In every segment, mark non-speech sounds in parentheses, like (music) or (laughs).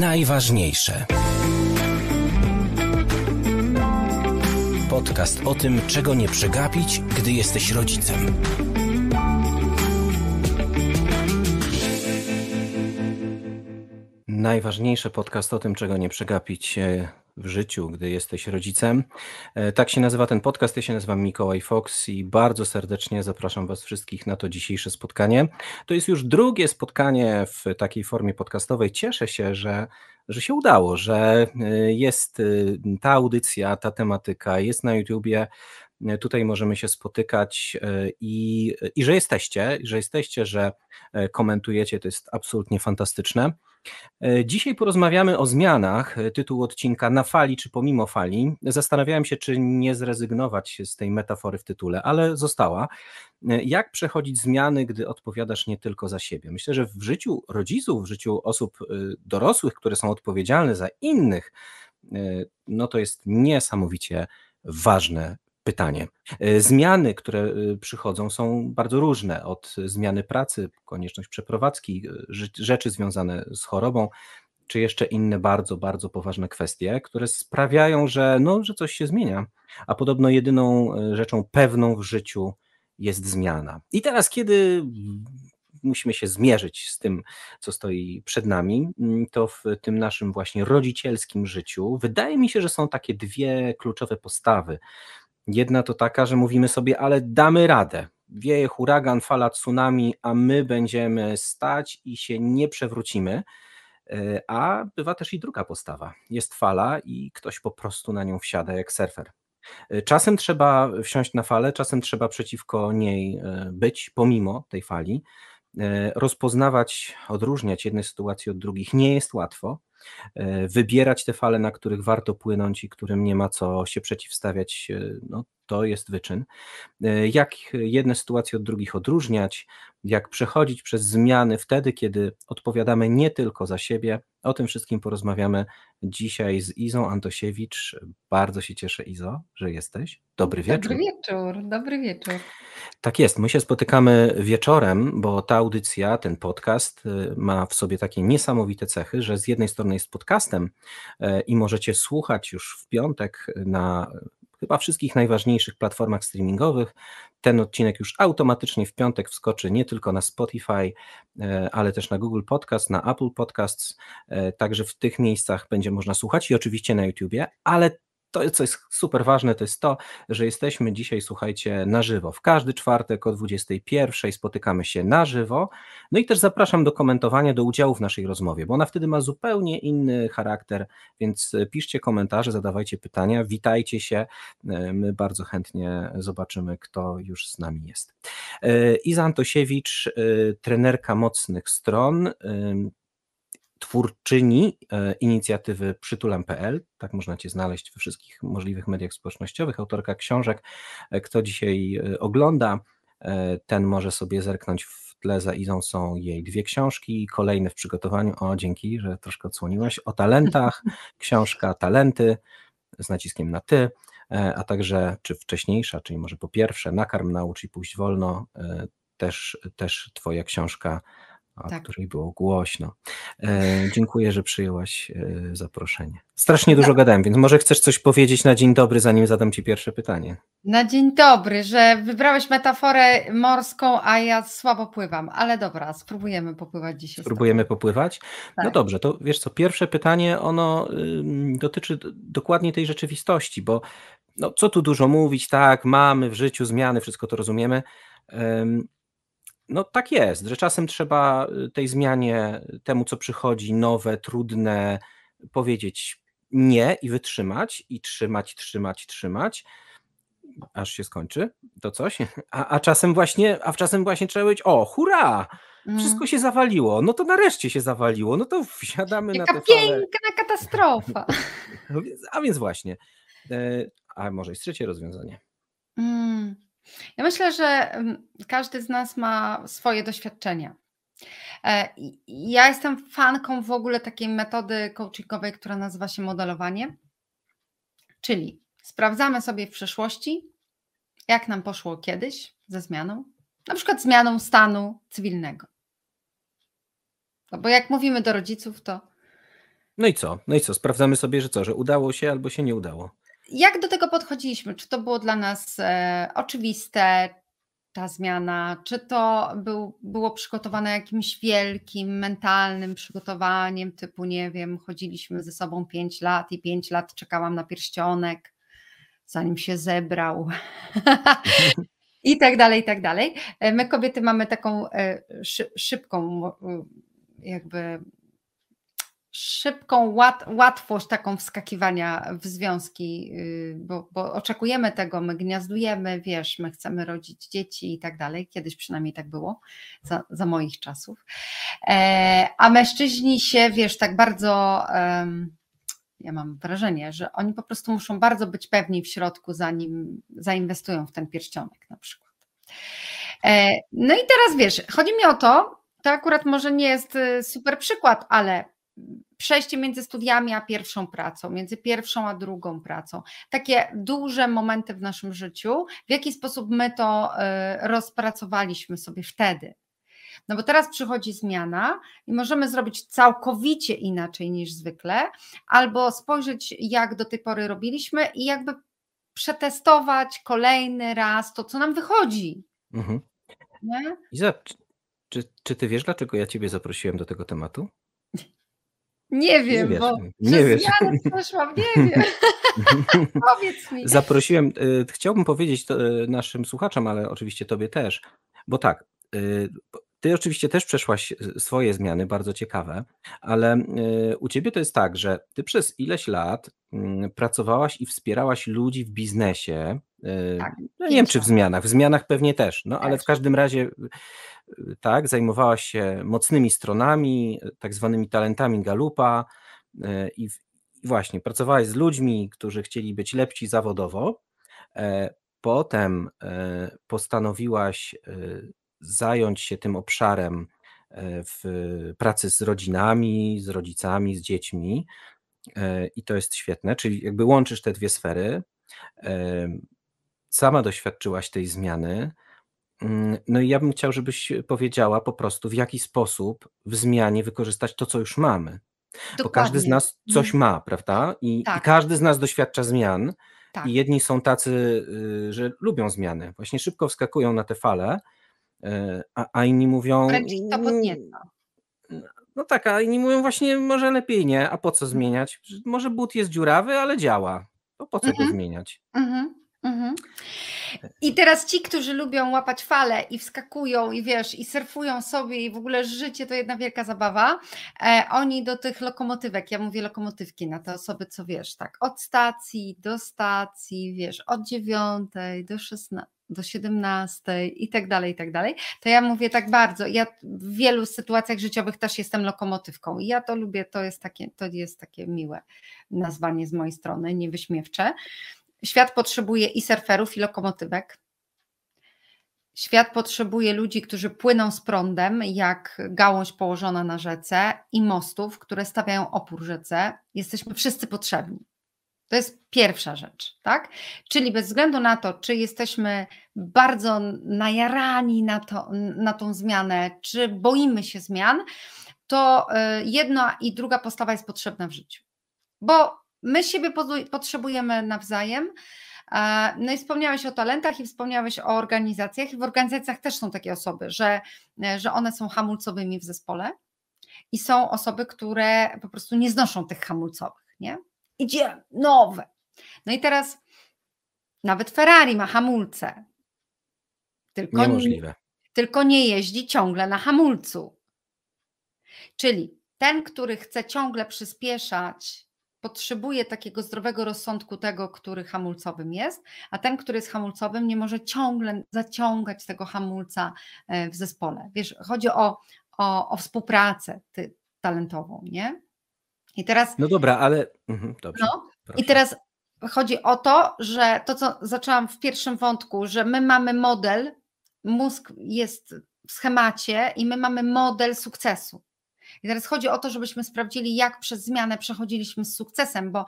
Najważniejsze. Podcast o tym, czego nie przegapić, gdy jesteś rodzicem. Najważniejszy podcast o tym, czego nie przegapić e, w życiu, gdy jesteś rodzicem. E, tak się nazywa ten podcast. Ja się nazywam Mikołaj Fox i bardzo serdecznie zapraszam Was wszystkich na to dzisiejsze spotkanie. To jest już drugie spotkanie w takiej formie podcastowej. Cieszę się, że, że się udało, że e, jest ta audycja, ta tematyka, jest na YouTubie. Tutaj możemy się spotykać i, i że jesteście, że jesteście, że komentujecie, to jest absolutnie fantastyczne. E, dzisiaj porozmawiamy o zmianach. E, tytuł odcinka Na fali czy pomimo fali. Zastanawiałem się, czy nie zrezygnować z tej metafory w tytule, ale została. E, jak przechodzić zmiany, gdy odpowiadasz nie tylko za siebie? Myślę, że w życiu rodziców, w życiu osób dorosłych, które są odpowiedzialne za innych, no to jest niesamowicie ważne pytanie. E, zmiany, które e, przychodzą, są bardzo różne. Od zmiany pracy, konieczność przeprowadzki, e, rzeczy związane z chorobą, czy jeszcze inne bardzo, bardzo poważne kwestie, które sprawiają, że, no, że coś się zmienia. A podobno jedyną rzeczą pewną w życiu jest zmiana. I teraz, kiedy musimy się zmierzyć z tym, co stoi przed nami, mm, to w tym naszym właśnie rodzicielskim życiu wydaje mi się, że są takie dwie kluczowe postawy, Jedna to taka, że mówimy sobie, ale damy radę. Wieje huragan, fala tsunami, a my będziemy stać i się nie przewrócimy. E, a bywa też i druga postawa. Jest fala i ktoś po prostu na nią wsiada jak surfer. E, czasem trzeba wsiąść na falę, czasem trzeba przeciwko niej e, być, pomimo tej fali. Rozpoznawać, odróżniać jedne sytuacje od drugich nie jest łatwo. E, wybierać te fale, na których warto płynąć i którym nie ma co się przeciwstawiać, e, no, to jest wyczyn. E, jak jedne sytuacje od drugich odróżniać, jak przechodzić przez zmiany wtedy, kiedy odpowiadamy nie tylko za siebie. O tym wszystkim porozmawiamy dzisiaj z Izą Antosiewicz. Bardzo się cieszę, Izo, że jesteś. Dobry wieczór. Dobry wieczór, dobry wieczór. Tak jest, my się spotykamy wieczorem, bo ta audycja, ten podcast y, ma w sobie takie niesamowite cechy, że z jednej strony jest podcastem y, i możecie słuchać już w piątek na chyba wszystkich najważniejszych platformach streamingowych. Ten odcinek już automatycznie w piątek wskoczy nie tylko na Spotify, e, ale też na Google Podcast, na Apple Podcasts. E, także w tych miejscach będzie można słuchać i oczywiście na YouTubie, ale to, co jest super ważne, to jest to, że jesteśmy dzisiaj, słuchajcie, na żywo. W każdy czwartek o 21 spotykamy się na żywo. No i też zapraszam do komentowania, do udziału w naszej rozmowie, bo ona wtedy ma zupełnie inny charakter, więc piszcie komentarze, zadawajcie pytania, witajcie się. E, my bardzo chętnie zobaczymy, kto już z nami jest. E, Iza Antosiewicz, e, trenerka mocnych stron, twórczyni e, inicjatywy przytulam.pl, tak można Cię znaleźć we wszystkich możliwych mediach społecznościowych, autorka książek. E, kto dzisiaj e, ogląda, ten może sobie zerknąć w tle za Izą są jej dwie książki, kolejne w przygotowaniu, o dzięki, że troszkę odsłoniłaś, o talentach, (laughs) książka Talenty z naciskiem na ty, a także czy wcześniejsza, czyli może po pierwsze Nakarm, naucz i pójść wolno, też, też Twoja książka o tak. której było głośno. E, dziękuję, że przyjęłaś e, zaproszenie. Strasznie dużo gadałem, więc może chcesz coś powiedzieć na dzień dobry, zanim zadam Ci pierwsze pytanie. Na dzień dobry, że wybrałeś metaforę morską, a ja słabo pływam, ale dobra, spróbujemy popływać dzisiaj. Spróbujemy popływać? No tak. No dobrze, to wiesz co, pierwsze pytanie, ono y, dotyczy dokładnie tej rzeczywistości, bo no, co tu dużo mówić, tak, mamy w życiu zmiany, wszystko to rozumiemy. No tak jest, że czasem trzeba y, tej zmianie, temu co przychodzi, nowe, trudne, powiedzieć nie i wytrzymać, i trzymać, trzymać, trzymać, aż się skończy to coś. (laughs) A, a czasem właśnie, a czasem właśnie trzeba powiedzieć, o, hurra! Wszystko mm. się zawaliło, no to nareszcie się zawaliło, no to wsiadamy Jaka na tę piękna katastrofa. (laughs) a więc właśnie. E, a może jest trzecie rozwiązanie. Mm. Ja myślę, że każdy z nas ma swoje doświadczenia. E, ja jestem fanką w ogóle takiej metody coachingowej, która nazywa się modelowanie. Czyli sprawdzamy sobie w przeszłości, jak nam poszło kiedyś ze zmianą, na przykład zmianą stanu cywilnego. No bo jak mówimy do rodziców, to No i co? No i co? Sprawdzamy sobie, że co, że udało się albo się nie udało. Jak do tego podchodziliśmy? Czy to było dla nas e, oczywiste, ta zmiana? Czy to był, było przygotowane jakimś wielkim, mentalnym przygotowaniem, typu, nie wiem, chodziliśmy ze sobą 5 lat i 5 lat czekałam na pierścionek, zanim się zebrał. (laughs) I tak dalej, i tak dalej. E, my kobiety mamy taką e, szybką, jakby szybką łat, łatwość taką wskakiwania w związki, y, bo, bo, oczekujemy tego, my gniazdujemy, wiesz, my chcemy rodzić dzieci i tak dalej. Kiedyś przynajmniej tak było, za, za moich czasów. E, a mężczyźni się, wiesz, tak bardzo. ja mam wrażenie, że oni po prostu muszą bardzo być pewni w środku, zanim zainwestują w ten pierścionek na przykład. E, no i teraz wiesz, chodzi mi o to, to akurat może nie jest y, super przykład, ale przejście między studiami a pierwszą pracą, między pierwszą a drugą pracą, takie duże momenty w naszym życiu, w jaki sposób my to y, rozpracowaliśmy sobie wtedy. No bo teraz przychodzi zmiana i możemy zrobić całkowicie inaczej niż zwykle, albo spojrzeć, jak do tej pory robiliśmy i jakby przetestować kolejny raz to, co nam wychodzi. Mhm. Iza, czy, czy ty wiesz, dlaczego ja ciebie zaprosiłem do tego tematu? Nie wiem, nie bo nie wiesz. przeszłam, nie wiem. (laughs) Powiedz mi. Zaprosiłem, y, chciałbym powiedzieć to, y, naszym słuchaczom, ale oczywiście tobie też, bo tak, y, ty oczywiście też przeszłaś swoje zmiany, bardzo ciekawe, ale u ciebie to jest tak, że ty przez ileś lat mm, pracowałaś i wspierałaś ludzi w biznesie. Tak, no nie wiem, czy w zmianach, w zmianach pewnie też, no ale w każdym razie tak, zajmowałaś się mocnymi stronami, tak zwanymi talentami Galupa e, i właśnie pracowałaś z ludźmi, którzy chcieli być lepsi zawodowo. E, potem e, postanowiłaś zająć się tym obszarem w pracy z rodzinami, z rodzicami, z dziećmi. I to jest świetne, czyli jakby łączysz te dwie sfery. Sama doświadczyłaś tej zmiany. Mm, no i ja bym chciał, żebyś powiedziała po prostu, w jaki sposób w zmianie wykorzystać to, co już mamy. Dokładnie. Bo każdy z nas coś mhm. ma, prawda? I, tak. i każdy z nas doświadcza zmian. Tak. I jedni są tacy, y, że lubią zmiany, właśnie szybko wskakują na te fale, y, a, a inni mówią. Wręcz to podnieca. No tak, a inni mówią właśnie, może lepiej nie, a po co zmieniać? Może but jest dziurawy, ale działa. To po co mhm. go zmieniać? Mhm. Mhm. I teraz ci, którzy lubią łapać fale i wskakują i wiesz, i surfują sobie i w ogóle życie to jedna wielka zabawa, e, oni do tych lokomotywek, ja mówię lokomotywki na te osoby, co wiesz, tak, od stacji do stacji, wiesz, od dziewiątej do szesnastej, do 17 i tak dalej, i tak dalej, to ja mówię tak bardzo, ja w wielu sytuacjach życiowych też jestem lokomotywką i ja to lubię, to jest takie, to jest takie miłe nazwanie z mojej strony, niewyśmiewcze, Świat potrzebuje i surferów, i lokomotywek. Świat potrzebuje ludzi, którzy płyną z prądem, jak gałąź położona na rzece, i mostów, które stawiają opór rzece. Jesteśmy wszyscy potrzebni. To jest pierwsza rzecz, tak? Czyli bez względu na to, czy jesteśmy bardzo najarani na, to, na tą zmianę, czy boimy się zmian, to y, jedna i druga postawa jest potrzebna w życiu. Bo My siebie potrzebujemy nawzajem. No i wspomniałeś o talentach i wspomniałeś o organizacjach. I w organizacjach też są takie osoby, że, że one są hamulcowymi w zespole i są osoby, które po prostu nie znoszą tych hamulcowych, nie? Idzie nowe. No i teraz nawet Ferrari ma hamulce. Tylko Niemożliwe. Nie, tylko nie jeździ ciągle na hamulcu. Czyli ten, który chce ciągle przyspieszać potrzebuje takiego zdrowego rozsądku tego, który hamulcowym jest, a ten, który jest hamulcowym, nie może ciągle zaciągać tego hamulca e, w zespole. Wiesz, chodzi o, o, o współpracę ty, talentową, nie? I teraz. No dobra, ale. Mhm, dobrze. No, I teraz chodzi o to, że to, co zaczęłam w pierwszym wątku, że my mamy model, mózg jest w schemacie i my mamy model sukcesu. I teraz chodzi o to, żebyśmy sprawdzili, jak przez zmianę przechodziliśmy z sukcesem, bo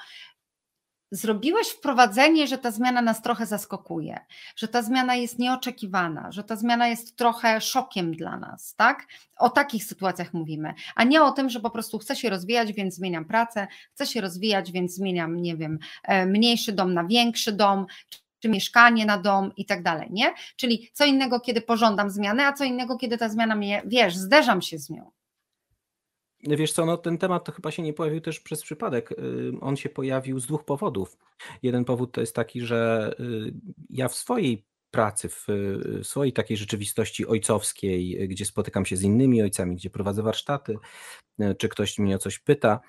zrobiłeś wprowadzenie, że ta zmiana nas trochę zaskakuje, że ta zmiana jest nieoczekiwana, że ta zmiana jest trochę szokiem dla nas, tak? O takich sytuacjach mówimy, a nie o tym, że po prostu chcę się rozwijać, więc zmieniam pracę, chcę się rozwijać, więc zmieniam, nie wiem, e, mniejszy dom na większy dom, czy mieszkanie na dom i tak dalej, nie? Czyli co innego, kiedy pożądam zmiany, a co innego, kiedy ta zmiana mnie, wiesz, zderzam się z nią. Wiesz co, no ten temat to chyba się nie pojawił też przez przypadek. Y, on się pojawił z dwóch powodów. Jeden powód to jest taki, że y, ja w swojej pracy, w swojej takiej rzeczywistości ojcowskiej, gdzie spotykam się z innymi ojcami, gdzie prowadzę warsztaty, y, czy ktoś mnie o coś pyta,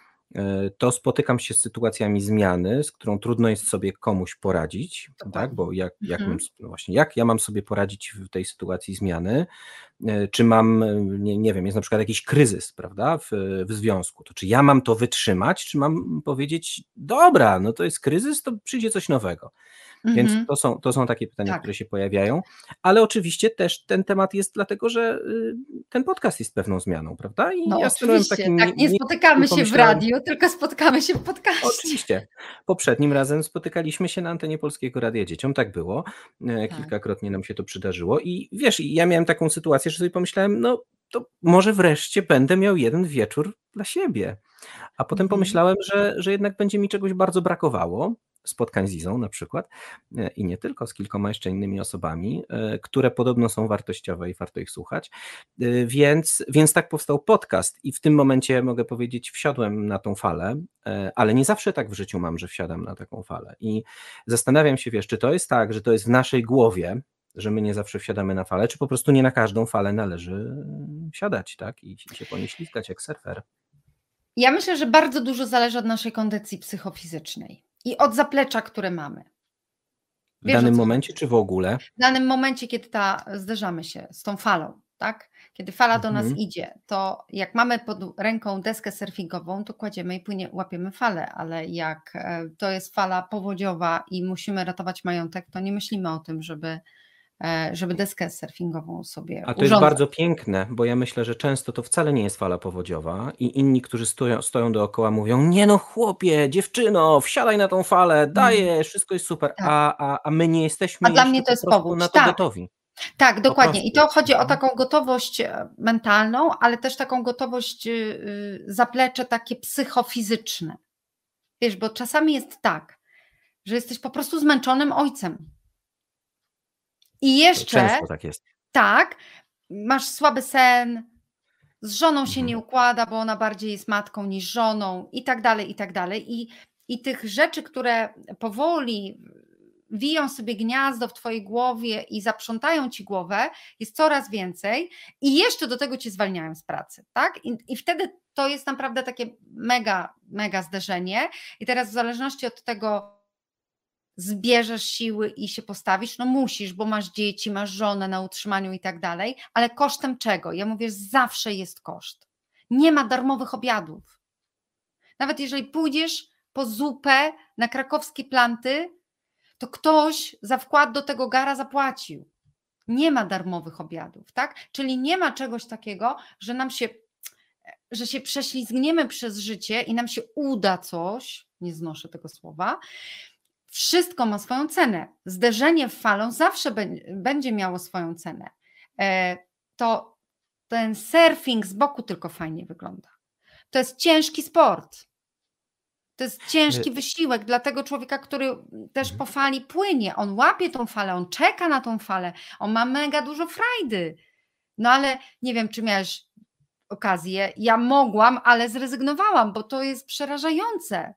to spotykam się z sytuacjami zmiany, z którą trudno jest sobie komuś poradzić, tak? Bo jak, jak, mhm. mam, no właśnie, jak ja mam sobie poradzić w tej sytuacji zmiany? E, czy mam, e, nie, nie wiem, jest na przykład jakiś kryzys, prawda, w, w związku, to czy ja mam to wytrzymać, czy mam powiedzieć, dobra, no to jest kryzys, to przyjdzie coś nowego. Więc mhm. to są, to są takie pytania, tak. które się pojawiają, ale oczywiście też ten temat jest dlatego, że y, ten podcast jest pewną zmianą, prawda? I no ja oczywiście, takim, tak, nie, nie spotykamy się w radiu, tylko spotykamy się w podcaście. Oczywiście. Poprzednim razem spotykaliśmy się na antenie Polskiego Radia Dzieciom, tak było, e, tak. kilkakrotnie nam się to przydarzyło i wiesz, ja miałem taką sytuację, że sobie pomyślałem, no to może wreszcie będę miał jeden wieczór dla siebie. A potem mhm. pomyślałem, że, że jednak będzie mi czegoś bardzo brakowało, spotkań z Izą na przykład e, i nie tylko, z kilkoma jeszcze innymi osobami, e, które podobno są wartościowe i warto ich słuchać. E, więc, więc tak powstał podcast i w tym momencie mogę powiedzieć, wsiadłem na tą falę, ale nie zawsze tak w życiu mam, że wsiadam na taką falę. I zastanawiam się, wiesz, czy to jest tak, że to jest w naszej głowie, że my nie zawsze wsiadamy na falę, czy po prostu nie na każdą falę należy wsiadać, tak? I, się po jak surfer. Ja myślę, że bardzo dużo zależy od naszej kondycji psychofizycznej i od zaplecza, które mamy. Wiesz, w danym momencie, czy w ogóle? W danym momencie, kiedy ta, zderzamy się z tą falą, tak? Kiedy fala do nas mhm. idzie, to jak mamy pod ręką deskę surfingową, to kładziemy i płynie, łapiemy falę, ale jak e, to jest fala powodziowa i musimy ratować majątek, to nie myślimy o tym, żeby żeby deskę surfingową sobie A to urządzać. jest bardzo piękne, bo ja myślę, że często to wcale nie jest fala powodziowa i inni, którzy stoją, stoją dookoła mówią, nie no chłopie, dziewczyno, wsiadaj na tą falę, mm. daję, wszystko jest super, tak. a, a, a my nie jesteśmy a dla mnie to jest powód. na to tak. gotowi. Tak, dokładnie. I to chodzi o mhm. taką gotowość e, mentalną, ale też taką gotowość, y, zaplecze takie psychofizyczne. Wiesz, bo czasami jest tak, że jesteś po prostu zmęczonym ojcem. I jeszcze. Często tak jest. Tak, masz słaby sen, z żoną się nie mhm. układa, bo ona bardziej jest matką niż żoną, i tak dalej, i tak dalej. I, i tych rzeczy, które powoli wiją sobie gniazdo w twojej głowie i zaprzątają ci głowę, jest coraz więcej i jeszcze do tego cię zwalniają z pracy, tak? I, i wtedy to jest naprawdę takie mega, mega zderzenie. I teraz w zależności od tego, zbierzesz siły i się postawisz, no musisz, bo masz dzieci, masz żonę na utrzymaniu i tak dalej, ale kosztem czego? Ja mówię, zawsze jest koszt. Nie ma darmowych obiadów. Nawet jeżeli pójdziesz po zupę na krakowskie planty, to ktoś za wkład do tego gara zapłacił. Nie ma darmowych obiadów, tak? Czyli nie ma czegoś takiego, że nam się, że się prześlizgniemy przez życie i nam się uda coś, nie znoszę tego słowa, wszystko ma swoją cenę. Zderzenie w falą zawsze będzie miało swoją cenę. E, to ten surfing z boku tylko fajnie wygląda. To jest ciężki sport. To jest ciężki wysiłek dla tego człowieka, który też po fali płynie. On łapie tą falę, on czeka na tą falę, on ma mega dużo frajdy. No ale nie wiem, czy miałeś okazję. Ja mogłam, ale zrezygnowałam, bo to jest przerażające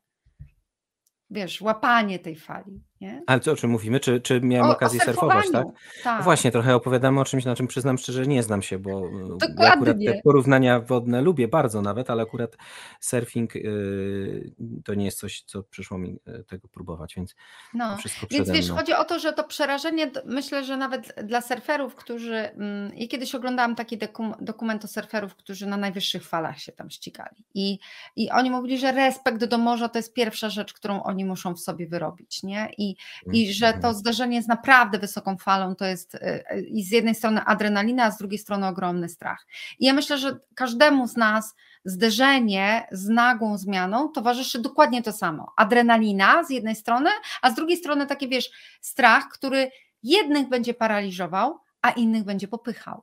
wiesz, łapanie tej fali. Nie? Ale co, o czym mówimy? Czy, czy miałem o, okazję o surfować, tak? tak? Właśnie, trochę opowiadamy o czymś, na czym przyznam szczerze, nie znam się, bo Dokładnie. ja akurat te porównania wodne lubię bardzo nawet, ale akurat surfing yy, to nie jest coś, co przyszło mi y, tego próbować, więc no. wszystko Więc wiesz, mną. chodzi o to, że to przerażenie, myślę, że nawet dla surferów, którzy, mm, i kiedyś oglądałam taki dokument o surferów, którzy na najwyższych falach się tam ścigali i, i oni mówili, że respekt do morza to jest pierwsza rzecz, którą oni muszą w sobie wyrobić, nie? I i, i że to zdarzenie z naprawdę wysoką falą to jest y, i z jednej strony adrenalina, a z drugiej strony ogromny strach. I ja myślę, że każdemu z nas zderzenie z nagłą zmianą towarzyszy dokładnie to samo. Adrenalina z jednej strony, a z drugiej strony taki wiesz, strach, który jednych będzie paraliżował, a innych będzie popychał.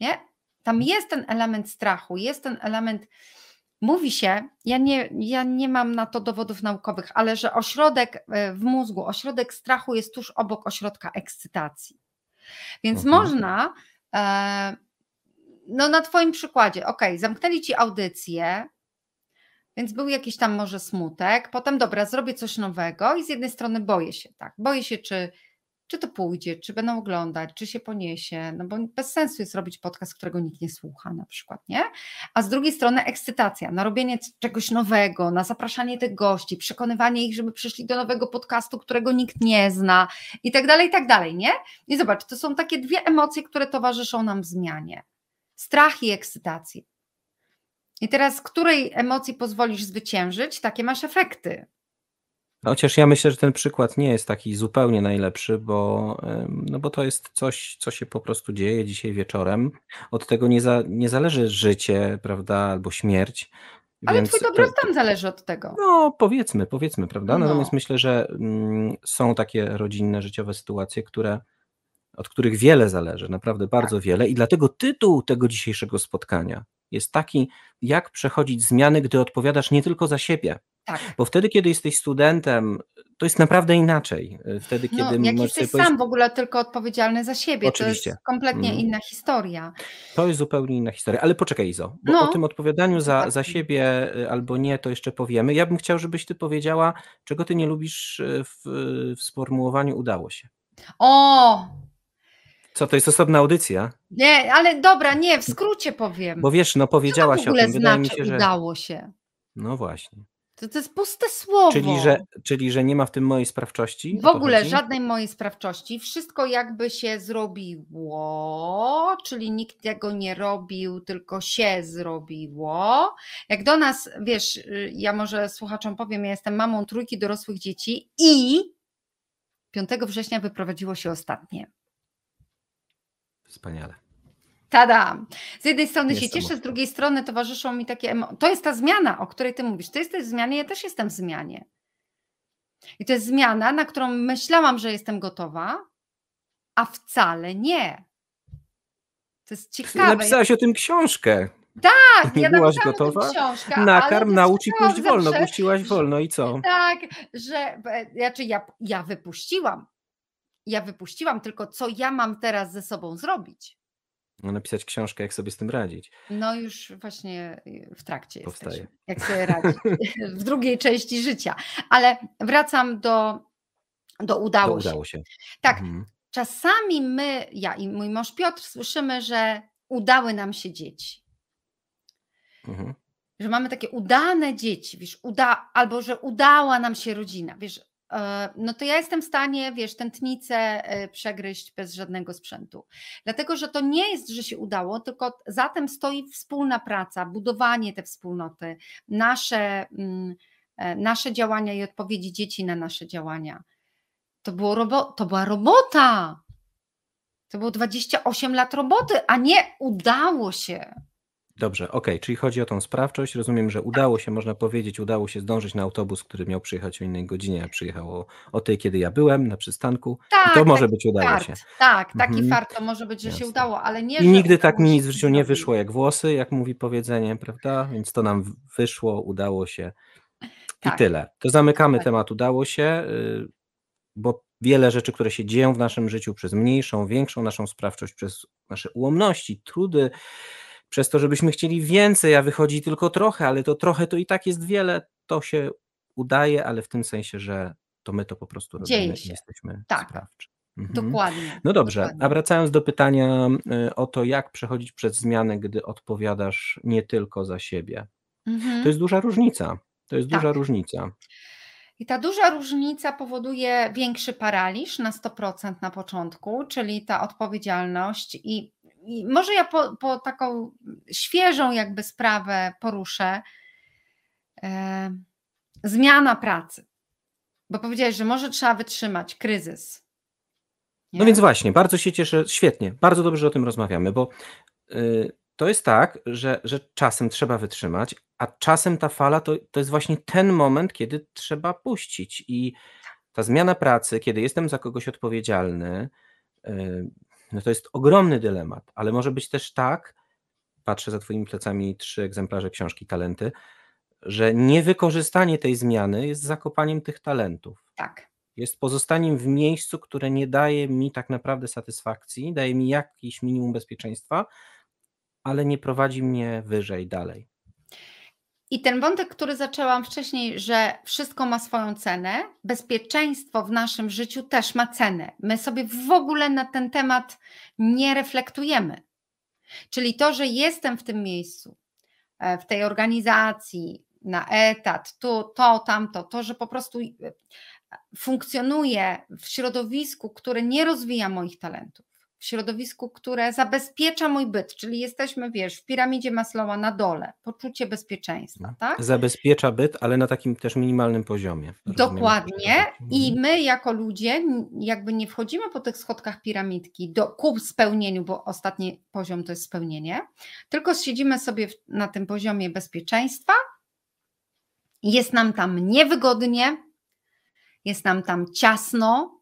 Nie? Tam jest ten element strachu, jest ten element. Mówi się, ja nie, ja nie mam na to dowodów naukowych, ale że ośrodek e, w mózgu, ośrodek strachu jest tuż obok ośrodka ekscytacji. Więc mhm. można, e, no na Twoim przykładzie, ok, zamknęli Ci audycję, więc był jakiś tam może smutek, potem dobra, zrobię coś nowego i z jednej strony boję się, tak, boję się, czy czy to pójdzie, czy będą oglądać, czy się poniesie, no bo bez sensu jest robić podcast, którego nikt nie słucha na przykład, nie? A z drugiej strony ekscytacja, na robienie czegoś nowego, na zapraszanie tych gości, przekonywanie ich, żeby przyszli do nowego podcastu, którego nikt nie zna i tak dalej, i tak dalej, nie? I zobacz, to są takie dwie emocje, które towarzyszą nam w zmianie. Strach i ekscytacja. I teraz, której emocji pozwolisz zwyciężyć, takie masz efekty. Chociaż ja myślę, że ten przykład nie jest taki zupełnie najlepszy, bo, no bo to jest coś, co się po prostu dzieje dzisiaj wieczorem. Od tego nie, za, nie zależy życie, prawda, albo śmierć. Ale Więc twój dobrostan zależy od tego. No, powiedzmy, powiedzmy, prawda? No. Natomiast myślę, że mm, są takie rodzinne, życiowe sytuacje, które, od których wiele zależy, naprawdę bardzo tak. wiele. I dlatego tytuł tego dzisiejszego spotkania jest taki, jak przechodzić zmiany, gdy odpowiadasz nie tylko za siebie, tak. Bo wtedy, kiedy jesteś studentem, to jest naprawdę inaczej. Wtedy, no, kiedy jak jesteś sam w ogóle tylko odpowiedzialny za siebie, Oczywiście. to jest kompletnie mm. inna historia. To jest zupełnie inna historia. Ale poczekaj Izo, bo no. o tym odpowiadaniu za, za siebie y, albo nie, to jeszcze powiemy. Ja bym chciał, żebyś ty powiedziała, czego ty nie lubisz y, w, w sformułowaniu udało się. O, co, to jest osobna audycja? Nie, ale dobra, nie, w skrócie powiem. Bo wiesz, no powiedziałaś o tym, wydaje znaczy, mi się, że... udało się. No właśnie. To, to jest puste słowo. Czyli że, czyli, że nie ma w tym mojej sprawczości? W ogóle chodzi? żadnej mojej sprawczości. Wszystko jakby się zrobiło, czyli nikt tego nie robił, tylko się zrobiło. Jak do nas, wiesz, y, ja może słuchaczom powiem, ja jestem mamą trójki dorosłych dzieci i 5 września wyprowadziło się ostatnie. Wspaniale. Tada! Z jednej strony się cieszę, z drugiej strony towarzyszą mi takie emocje. To jest ta zmiana, o której ty mówisz. Ty jesteś w zmianie, ja też jestem w zmianie. I to jest zmiana, na którą myślałam, że jestem gotowa, a wcale nie. To jest ciekawe. Napisałaś o tym książkę. Tak, (laughs) ja byłaś gotowa. Książkę, Nakarm, naucz i puść wolno. Puściłaś wolno i co? Tak, że znaczy ja, ja wypuściłam. Ja wypuściłam, tylko co ja mam teraz ze sobą zrobić? Napisać książkę, jak sobie z tym radzić. No już właśnie y, w trakcie Powstaje. Jesteśmy, jak sobie radzić (laughs) w drugiej części życia. Ale wracam do, do udało, do udało się. się. Tak, mhm. czasami my, ja i mój mąż Piotr słyszymy, że udały nam się dzieci. Mhm. Że mamy takie udane dzieci, wiesz, uda, albo że udała nam się rodzina. Wiesz, no to ja jestem w stanie, wiesz, tętnicę e, przegryźć bez żadnego sprzętu. Dlatego, że to nie jest, że się udało, tylko za tym stoi wspólna praca, budowanie tej wspólnoty, nasze, mm, e, nasze działania i odpowiedzi dzieci na nasze działania. To, było robo- to była robota. To było 28 lat roboty, a nie udało się. Dobrze, okej, czyli chodzi o tą sprawczość. Rozumiem, że udało się, można powiedzieć, udało się zdążyć na autobus, który miał przyjechać o innej godzinie, a przyjechał o, tej, kiedy ja byłem na przystanku. I to tak, może być udało fart. się. Tak, taki Mhm. fart to może być, że się udało, ale nie, I nigdy tak mi nic w życiu nie wyszło jak włosy, jak mówi powiedzenie, prawda? Więc to nam wyszło, udało się i Tak, tyle. To zamykamy dokładnie. temat udało się, y, bo wiele rzeczy, które się dzieją w naszym życiu przez mniejszą, większą naszą sprawczość, przez nasze ułomności, trudy, przez to, żebyśmy chcieli więcej, a wychodzi tylko trochę, ale to trochę to i tak jest wiele, to się udaje, ale w tym sensie, że to my to po prostu robimy i jesteśmy tak. sprawczy. Mhm. Dokładnie. No dobrze, dokładnie. a wracając do pytania y, o to, jak przechodzić przez zmianę, gdy odpowiadasz nie tylko za siebie. Mhm. To jest duża różnica. To jest tak. duża różnica. I ta duża różnica powoduje większy paraliż na 100% na początku, czyli ta odpowiedzialność i może ja po, po, taką świeżą jakby sprawę poruszę. E, zmiana pracy. Bo powiedziałeś, że może trzeba wytrzymać kryzys. Nie? No więc właśnie, bardzo się cieszę, świetnie, bardzo dobrze, o tym rozmawiamy, bo y, to jest tak, że, że czasem trzeba wytrzymać, a czasem ta fala to, to jest właśnie ten moment, kiedy trzeba puścić. I ta zmiana pracy, kiedy jestem za kogoś odpowiedzialny, yy, no to jest ogromny dylemat, ale może być też tak, patrzę za Twoimi plecami trzy egzemplarze książki Talenty, że niewykorzystanie tej zmiany jest zakopaniem tych talentów. Tak. Jest pozostaniem w miejscu, które nie daje mi tak naprawdę satysfakcji, daje mi jakiś minimum bezpieczeństwa, ale nie prowadzi mnie wyżej, dalej. I ten wątek, który zaczęłam wcześniej, że wszystko ma swoją cenę, bezpieczeństwo w naszym życiu też ma cenę. My sobie w ogóle na ten temat nie reflektujemy. Czyli to, że jestem w tym miejscu, e, w tej organizacji, na etat, tu, to, tamto, to, że po prostu e, funkcjonuję w środowisku, które nie rozwija moich talentów, w środowisku, które zabezpiecza mój byt, czyli jesteśmy, wiesz, w piramidzie Maslowa na dole, poczucie bezpieczeństwa, Mhm. tak? Zabezpiecza byt, ale na takim też minimalnym poziomie. Dokładnie. tak. I my jako ludzie jakby nie wchodzimy po tych schodkach piramidki do, ku spełnieniu, bo ostatni poziom to jest spełnienie, tylko siedzimy sobie w, na tym poziomie bezpieczeństwa, jest nam tam niewygodnie, jest nam tam ciasno,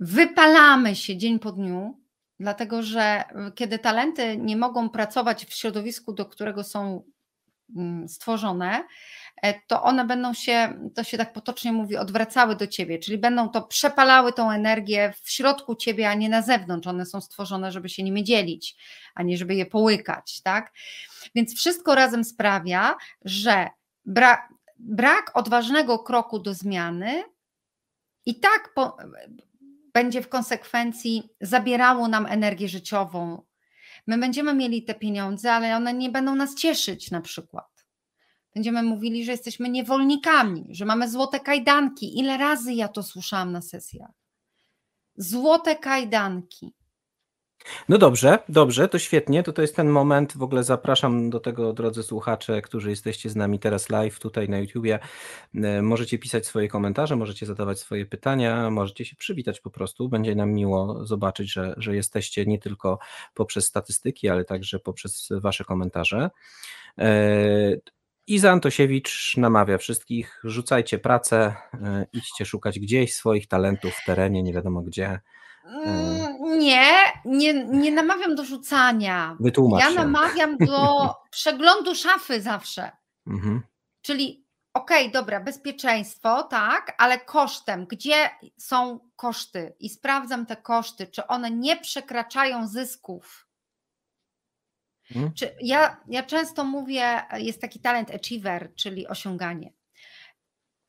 wypalamy się dzień po dniu, dlatego że y, kiedy talenty nie mogą pracować w środowisku, do którego są mm, stworzone, e, to one będą się, to się tak potocznie mówi, odwracały do ciebie, czyli będą to przepalały tą energię w środku ciebie, a nie na zewnątrz. One są stworzone, żeby się nimi dzielić, a nie żeby je połykać, tak? Więc wszystko razem sprawia, że bra, brak odważnego kroku do zmiany i tak po, będzie w konsekwencji zabierało nam energię życiową. My będziemy mieli te pieniądze, ale one nie będą nas cieszyć na przykład. Będziemy mówili, że jesteśmy niewolnikami, że mamy złote kajdanki. Ile razy ja to słyszałam na sesjach? Złote kajdanki. No dobrze, dobrze, to świetnie. To, to jest ten moment. W ogóle zapraszam do tego, drodzy słuchacze, którzy jesteście z nami teraz live tutaj na YouTubie. E, Możecie pisać swoje komentarze, możecie zadawać swoje pytania, możecie się przywitać po prostu. Będzie nam miło zobaczyć, że, że jesteście nie tylko poprzez statystyki, ale także poprzez Wasze komentarze. E, Iza Antosiewicz namawia wszystkich, rzucajcie pracę, e, idźcie szukać gdzieś swoich talentów w terenie, nie wiadomo gdzie. Mm, Nie, nie, nie namawiam do rzucania. Wytłumacz Ja namawiam do (laughs) przeglądu szafy zawsze. Mhm. Czyli okej, dobra, bezpieczeństwo, tak, ale kosztem. Gdzie są koszty? I sprawdzam te koszty, czy one nie przekraczają zysków. Mhm. Czy ja, ja często mówię, jest taki talent achiever, czyli osiąganie.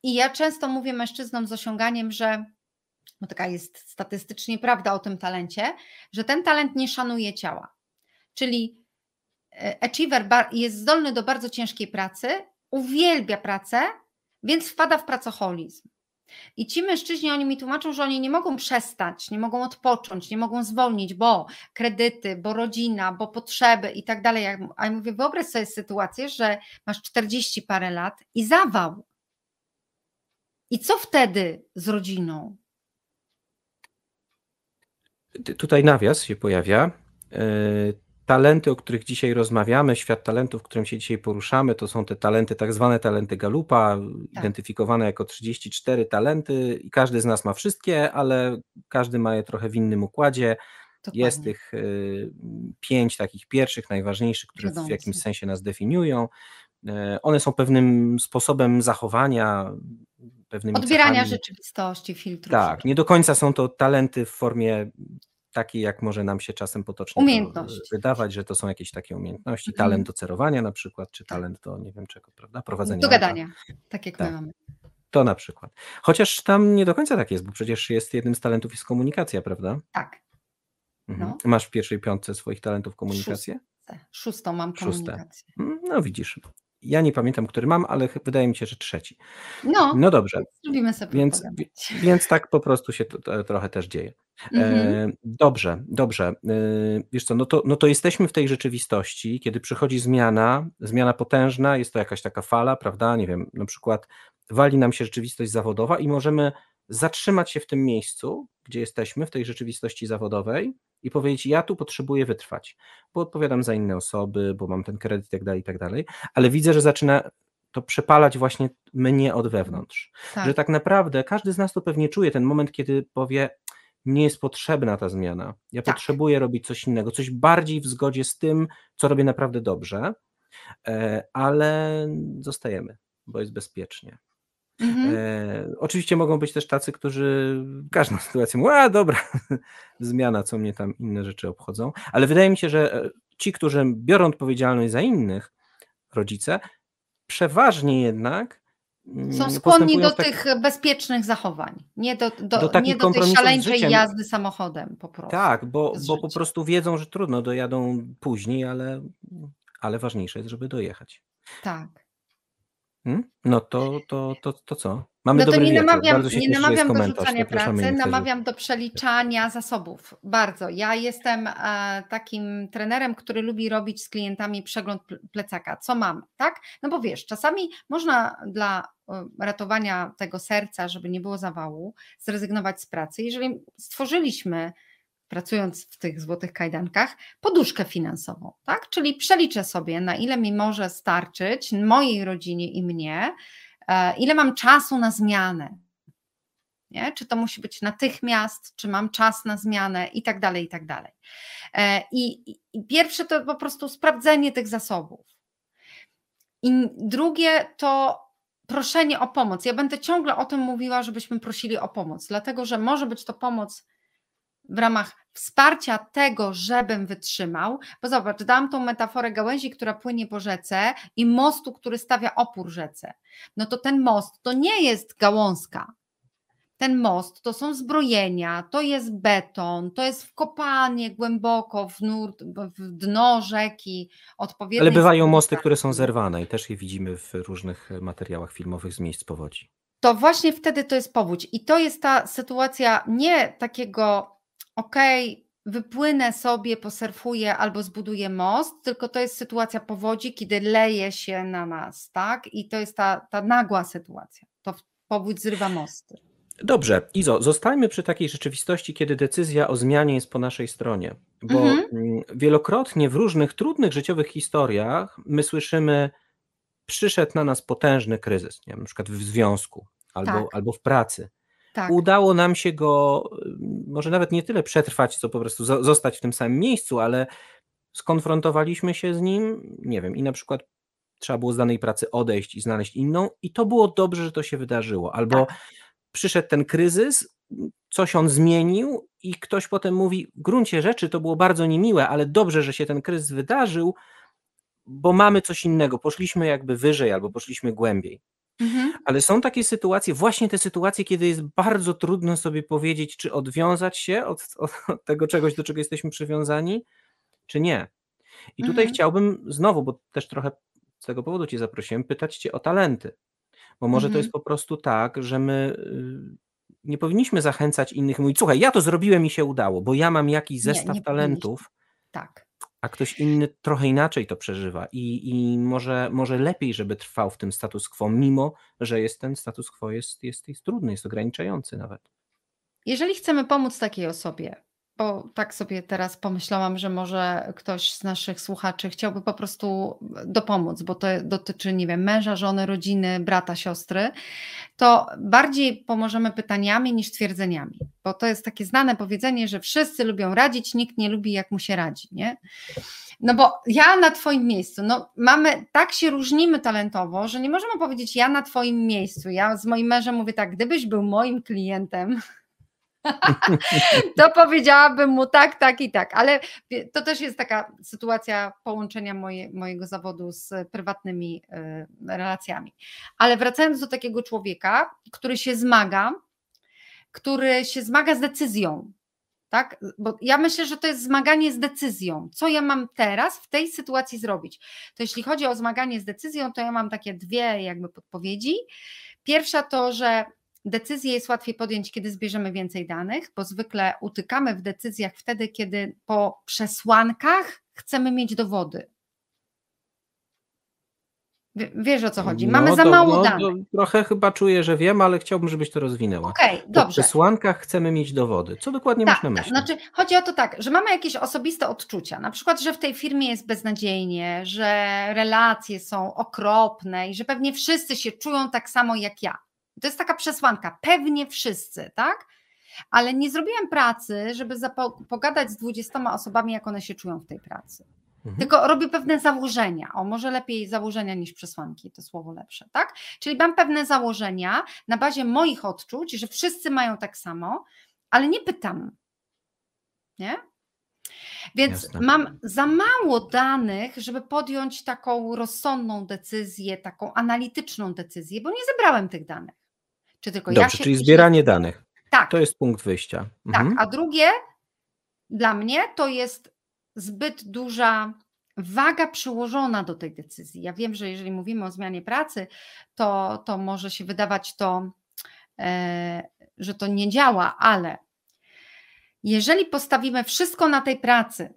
I ja często mówię mężczyznom z osiąganiem, że bo taka jest statystycznie prawda o tym talencie, że ten talent nie szanuje ciała. Czyli e, achiever jest zdolny do bardzo ciężkiej pracy, uwielbia pracę, więc wpada w pracoholizm. I ci mężczyźni, oni mi tłumaczą, że oni nie mogą przestać, nie mogą odpocząć, nie mogą zwolnić, bo kredyty, bo rodzina, bo potrzeby i tak dalej. A ja mówię, wyobraź sobie sytuację, że masz 40 parę lat i zawał. I co wtedy z rodziną? Tutaj nawias się pojawia. E, Talenty, o których dzisiaj rozmawiamy, świat talentów, w którym się dzisiaj poruszamy, to są te talenty, tak zwane talenty Galupa, identyfikowane jako 34 talenty i każdy z nas ma wszystkie, ale każdy ma je trochę w innym układzie. Jest Dokładnie. tych y, pięć takich pierwszych, najważniejszych, które w jakimś sensie nas definiują. E, One są pewnym sposobem zachowania, pewnymi Odbierania cechami. rzeczywistości, filtrów. Tak, nie do końca są to talenty w formie takiej, jak może nam się czasem potocznie wydawać, że to są jakieś takie umiejętności. Mhm. Talent do cerowania na przykład, czy talent do nie wiem czego, prawda? Prowadzenia Do auta. gadania, tak jak Tak. my mamy. To na przykład. Chociaż tam nie do końca tak jest, bo przecież jest jednym z talentów jest komunikacja, prawda? Tak, Mhm. No. Masz w pierwszej piątce swoich talentów komunikację? szóstą mam Szóste. komunikację. Mm, No widzisz. Ja nie pamiętam, który mam, ale wydaje mi się, że trzeci. No, No dobrze. zrobimy sobie Więc, więc tak po prostu się to, to, trochę też dzieje. Mhm. E, dobrze, dobrze. E, wiesz co, no to, no to jesteśmy w tej rzeczywistości, kiedy przychodzi zmiana, zmiana potężna, jest to jakaś taka fala, prawda? Nie wiem, na przykład wali nam się rzeczywistość zawodowa i możemy zatrzymać się w tym miejscu, gdzie jesteśmy, w tej rzeczywistości zawodowej i powiedzieć, ja tu potrzebuję wytrwać, bo odpowiadam za inne osoby, bo mam ten kredyt i tak dalej, i tak dalej, ale widzę, że zaczyna to przepalać właśnie mnie od wewnątrz. Tak. Że tak naprawdę każdy z nas to pewnie czuje ten moment, kiedy powie, nie jest potrzebna ta zmiana. Ja tak. potrzebuję robić coś innego, coś bardziej w zgodzie z tym, co robię naprawdę dobrze, e, ale zostajemy, bo jest bezpiecznie. Mhm. E, oczywiście mogą być też tacy, którzy każdą sytuację mówią, a dobra, (laughs) zmiana, co mnie tam inne rzeczy obchodzą, ale wydaje mi się, że e, ci, którzy biorą odpowiedzialność za innych, rodzice, przeważnie jednak mm, są skłonni do tak... tych bezpiecznych zachowań, nie do, do, do nie do tej szaleńczej jazdy samochodem po prostu. Tak, bo, bo po prostu wiedzą, że trudno, dojadą później, ale, ale ważniejsze jest, żeby dojechać. Tak. Hmm? No to, to, to, to co? Mamy no to nie namawiam, nie namawiam do rzucania pracy, namawiam do przeliczania zasobów. Bardzo. Ja jestem e, takim trenerem, który lubi robić z klientami przegląd plecaka. Co mam, tak? No bo wiesz, czasami można dla e, ratowania tego serca, żeby nie było zawału, zrezygnować z pracy. Jeżeli stworzyliśmy pracując w tych złotych kajdankach, poduszkę finansową, tak? Czyli przeliczę sobie, na ile mi może starczyć mojej rodzinie i mnie, e, ile mam czasu na zmianę. Nie? Czy to musi być natychmiast, czy mam czas na zmianę i tak dalej, i tak dalej. E, I, i pierwsze to po prostu sprawdzenie tych zasobów. I drugie to proszenie o pomoc. Ja będę ciągle o tym mówiła, żebyśmy prosili o pomoc, dlatego że może być to pomoc w ramach wsparcia tego, żebym wytrzymał, bo zobacz, dam tą metaforę gałęzi, która płynie po rzece i mostu, który stawia opór rzece. No to ten most to nie jest gałązka. Ten most to są zbrojenia, to jest beton, to jest wkopanie głęboko w, nurt, w dno rzeki. Ale bywają mosty, które są zerwane i też je widzimy w różnych materiałach filmowych z miejsc powodzi. To właśnie wtedy to jest powódź. I to jest ta sytuacja nie takiego okej, okay, wypłynę sobie, posurfuję albo zbuduję most, tylko to jest sytuacja powodzi, kiedy leje się na nas, tak? I to jest ta, ta nagła sytuacja. To powódź zrywa mosty. Dobrze, Izo, zostańmy przy takiej rzeczywistości, kiedy decyzja o zmianie jest po naszej stronie, bo mhm. Mm, wielokrotnie w różnych trudnych życiowych historiach my słyszymy, przyszedł na nas potężny kryzys, nie wiem, na przykład w związku albo, tak. albo w pracy. Tak. Udało nam się go może nawet nie tyle przetrwać, co po prostu zostać w tym samym miejscu, ale skonfrontowaliśmy się z nim, nie wiem, i na przykład trzeba było z danej pracy odejść i znaleźć inną, i to było dobrze, że to się wydarzyło. Albo tak. przyszedł ten kryzys, coś on zmienił, i ktoś potem mówi: W gruncie rzeczy to było bardzo niemiłe, ale dobrze, że się ten kryzys wydarzył, bo mamy coś innego. Poszliśmy jakby wyżej albo poszliśmy głębiej. Mhm. Ale są takie sytuacje, właśnie te sytuacje, kiedy jest bardzo trudno sobie powiedzieć, czy odwiązać się od, od tego czegoś, do czego jesteśmy przywiązani, czy nie. I tutaj mhm. chciałbym znowu, bo też trochę z tego powodu Cię zaprosiłem, pytać Cię o talenty. Bo może mhm. to jest po prostu tak, że my y, nie powinniśmy zachęcać innych, mówić, słuchaj, ja to zrobiłem i się udało, bo ja mam jakiś zestaw nie, nie talentów. Tak a ktoś inny trochę inaczej to przeżywa i, i może, może lepiej, żeby trwał w tym status quo, mimo że jest ten status quo jest, jest, jest trudny, jest ograniczający nawet. Jeżeli chcemy pomóc takiej osobie, bo tak sobie teraz pomyślałam, że może ktoś z naszych słuchaczy chciałby po prostu dopomóc, bo to dotyczy, nie wiem, męża, żony, rodziny, brata, siostry, to bardziej pomożemy pytaniami niż twierdzeniami, bo to jest takie znane powiedzenie, że wszyscy lubią radzić, nikt nie lubi, jak mu się radzi, nie? No bo ja na Twoim miejscu, no mamy, tak się różnimy talentowo, że nie możemy powiedzieć ja na Twoim miejscu. Ja z moim mężem mówię tak, gdybyś był moim klientem, (laughs) to powiedziałabym mu tak, tak i tak, ale to też jest taka sytuacja połączenia moje, mojego zawodu z prywatnymi y, relacjami. Ale wracając do takiego człowieka, który się zmaga, który się zmaga z decyzją, tak? Bo ja myślę, że to jest zmaganie z decyzją. Co ja mam teraz w tej sytuacji zrobić? To jeśli chodzi o zmaganie z decyzją, to ja mam takie dwie jakby podpowiedzi. Pierwsza to, że Decyzję jest łatwiej podjąć, kiedy zbierzemy więcej danych, bo zwykle utykamy w decyzjach wtedy, kiedy po przesłankach chcemy mieć dowody. Wiesz o co chodzi? Mamy No, za mało no, danych. to trochę chyba czuję, że wiem, ale chciałbym, żebyś to rozwinęła. Okej, Po dobrze. przesłankach chcemy mieć dowody. Co dokładnie Tak, masz na tak. myśli? Znaczy, chodzi o to tak, że mamy jakieś osobiste odczucia, na przykład, że w tej firmie jest beznadziejnie, że relacje są okropne i że pewnie wszyscy się czują tak samo jak ja. To jest taka przesłanka, pewnie wszyscy, tak? Ale nie zrobiłem pracy, żeby pogadać z 20 osobami, jak one się czują w tej pracy. Mhm. Tylko robię pewne założenia. O, może lepiej założenia niż przesłanki, to słowo lepsze, tak? Czyli mam pewne założenia na bazie moich odczuć, że wszyscy mają tak samo, ale nie pytam. Nie? Więc Jasne. mam za mało danych, żeby podjąć taką rozsądną decyzję, taką analityczną decyzję, bo nie zebrałem tych danych. Czy tylko ja Dobrze, się czyli zbieranie danych. Tak, To jest punkt wyjścia. tak, Mhm. a drugie dla mnie to jest zbyt duża waga przyłożona do tej decyzji. Ja wiem, że jeżeli mówimy o zmianie pracy, to, to może się wydawać to, e, że to nie działa, ale jeżeli postawimy wszystko na tej pracy,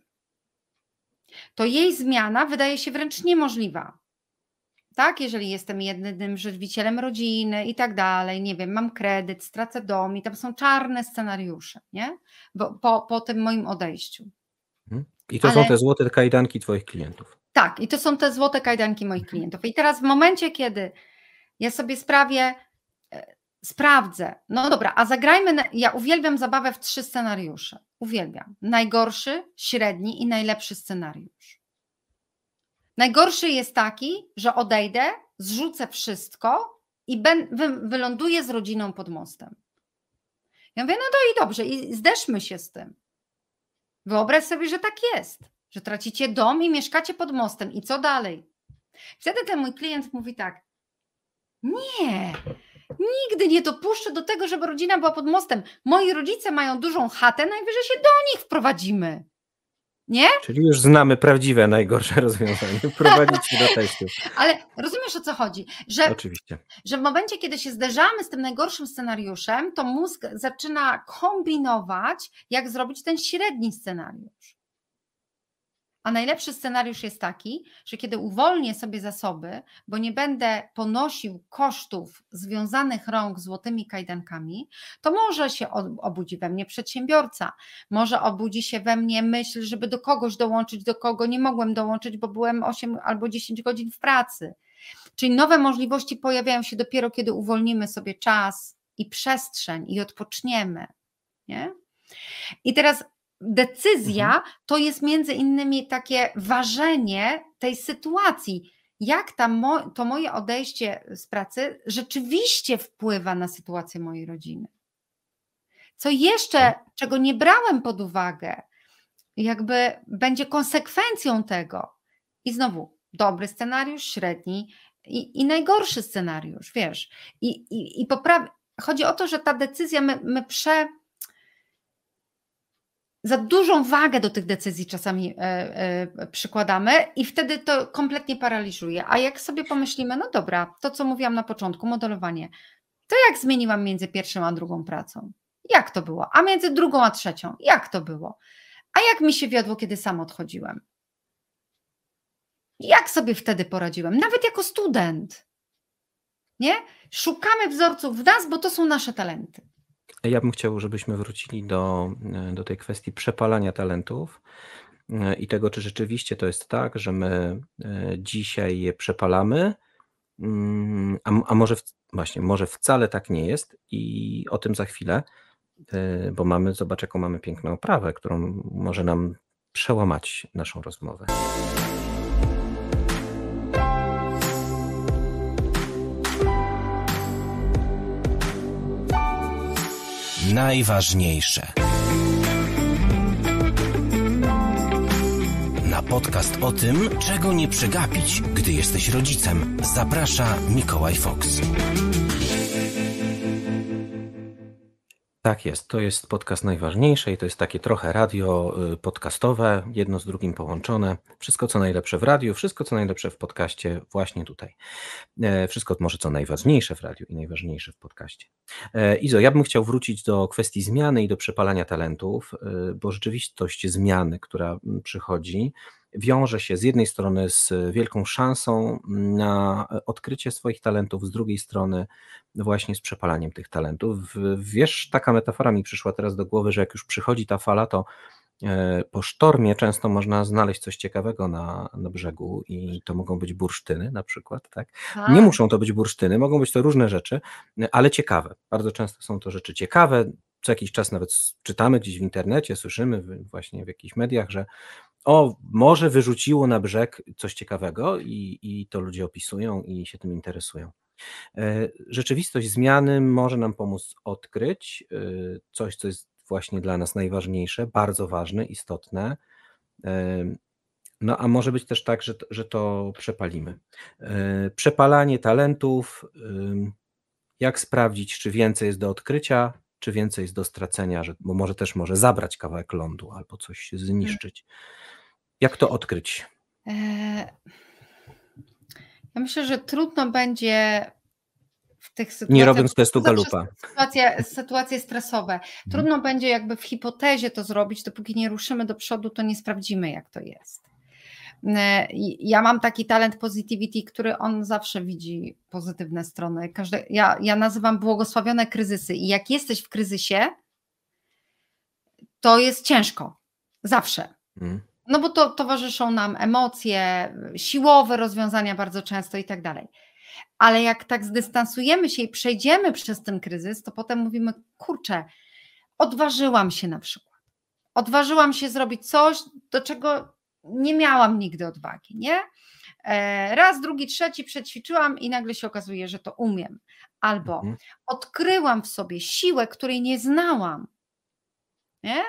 to jej zmiana wydaje się wręcz niemożliwa. Tak, jeżeli jestem jedynym żywicielem rodziny i tak dalej, nie wiem, mam kredyt, stracę dom i tam są czarne scenariusze, nie? Bo, po, po tym moim odejściu. Mhm. I to są ale- te złote kajdanki Twoich klientów. Tak, i to są te złote kajdanki moich klientów. I teraz w momencie, kiedy ja sobie sprawię, e, sprawdzę, no dobra, a zagrajmy, na, ja uwielbiam zabawę w trzy scenariusze. Uwielbiam. Najgorszy, średni i najlepszy scenariusz. Najgorszy jest taki, że odejdę, zrzucę wszystko i wyląduję z rodziną pod mostem. Ja mówię, no to i dobrze, i zderzmy się z tym. Wyobraź sobie, że tak jest, że tracicie dom i mieszkacie pod mostem. I co dalej? Wtedy ten mój klient mówi tak: Nie, nigdy nie dopuszczę do tego, żeby rodzina była pod mostem. Moi rodzice mają dużą chatę, najwyżej się do nich wprowadzimy. Nie? Czyli już znamy prawdziwe, najgorsze (laughs) rozwiązanie. Prowadzić się do (laughs) testu. Ale rozumiesz o co chodzi? Że Oczywiście. że w momencie, kiedy się zderzamy z tym najgorszym scenariuszem, to mózg zaczyna kombinować, jak zrobić ten średni scenariusz. A najlepszy scenariusz jest taki, że kiedy uwolnię sobie zasoby, bo nie będę ponosił kosztów związanych rąk złotymi kajdankami, to może się ob- obudzi we mnie przedsiębiorca, może obudzi się we mnie myśl, żeby do kogoś dołączyć, do kogo nie mogłem dołączyć, bo byłem 8 albo 10 godzin w pracy. Czyli nowe możliwości pojawiają się dopiero, kiedy uwolnimy sobie czas i przestrzeń i odpoczniemy. Nie? I teraz decyzja to jest między innymi takie ważenie tej sytuacji. Jak ta mo- to moje odejście z pracy rzeczywiście wpływa na sytuację mojej rodziny? Co jeszcze, czego nie brałem pod uwagę, jakby będzie konsekwencją tego. I znowu, dobry scenariusz, średni i, i najgorszy scenariusz, wiesz. I, i, i popraw... Chodzi o to, że ta decyzja, my, my prze... Za dużą wagę do tych decyzji czasami e, e, przykładamy i wtedy to kompletnie paraliżuje. A jak sobie pomyślimy, no dobra, to co mówiłam na początku, modelowanie, to jak zmieniłam między pierwszą a drugą pracą? Jak to było? A między drugą a trzecią? Jak to było? A jak mi się wiodło, kiedy sam odchodziłem? Jak sobie wtedy poradziłem? Nawet jako student. Nie? Szukamy wzorców w nas, bo to są nasze talenty. Ja bym chciał, żebyśmy wrócili do, e, do tej kwestii przepalania talentów e, i tego, czy rzeczywiście to jest tak, że my e, dzisiaj je przepalamy, mm, a, a może w, właśnie, może wcale tak nie jest i o tym za chwilę, bo mamy, zobacz jaką mamy piękną oprawę, którą może nam przełamać naszą rozmowę. Najważniejsze. Na podcast o tym, czego nie przegapić, gdy jesteś rodzicem, zaprasza Mikołaj Fox. Tak jest, to jest podcast najważniejsze i to jest takie trochę radio y, podcastowe, jedno z drugim połączone. Wszystko co najlepsze w radiu, wszystko co najlepsze w podcaście właśnie tutaj. E, Wszystko może co najważniejsze w radiu i najważniejsze w podcaście. E, Izo, ja bym chciał wrócić do kwestii zmiany i do przepalania talentów, y, bo rzeczywistość zmiany, która przychodzi, wiąże się z jednej strony z wielką szansą na odkrycie swoich talentów, z drugiej strony właśnie z przepalaniem tych talentów. Wiesz, taka metafora mi przyszła teraz do głowy, że jak już przychodzi ta fala, to e, po sztormie często można znaleźć coś ciekawego na, na brzegu i to mogą być bursztyny na przykład, tak? Nie Tak. muszą to być bursztyny, mogą być to różne rzeczy, ale ciekawe. Bardzo często są to rzeczy ciekawe. Co jakiś czas nawet czytamy gdzieś w internecie, słyszymy właśnie w jakichś mediach, że o, morze wyrzuciło na brzeg coś ciekawego i, i to ludzie opisują i się tym interesują. E, Rzeczywistość zmiany może nam pomóc odkryć e, coś, co jest właśnie dla nas najważniejsze, bardzo ważne, istotne. E, No a może być też tak, że, że to przepalimy. Przepalanie talentów, jak sprawdzić, czy więcej jest do odkrycia, czy więcej jest do stracenia, że, bo może też może zabrać kawałek lądu albo coś zniszczyć. Jak to odkryć? E, Ja myślę, że trudno będzie w tych sytuacjach. Nie robiąc testu Galupa. Sytuacje, sytuacje stresowe. Trudno będzie jakby w hipotezie to zrobić, dopóki nie ruszymy do przodu, to nie sprawdzimy, jak to jest. I Ja mam taki talent positivity, który on zawsze widzi pozytywne strony. Każde, ja, ja nazywam błogosławione kryzysy. I jak jesteś w kryzysie, to jest ciężko. Zawsze. Mm. No bo to towarzyszą nam emocje, siłowe rozwiązania bardzo często i tak dalej. Ale jak tak zdystansujemy się i przejdziemy przez ten kryzys, to potem mówimy, kurczę, odważyłam się na przykład. Odważyłam się zrobić coś, do czego nie miałam nigdy odwagi, nie? E, Raz, drugi, trzeci przećwiczyłam i nagle się okazuje, że to umiem. Albo Mhm. odkryłam w sobie siłę, której nie znałam. Nie?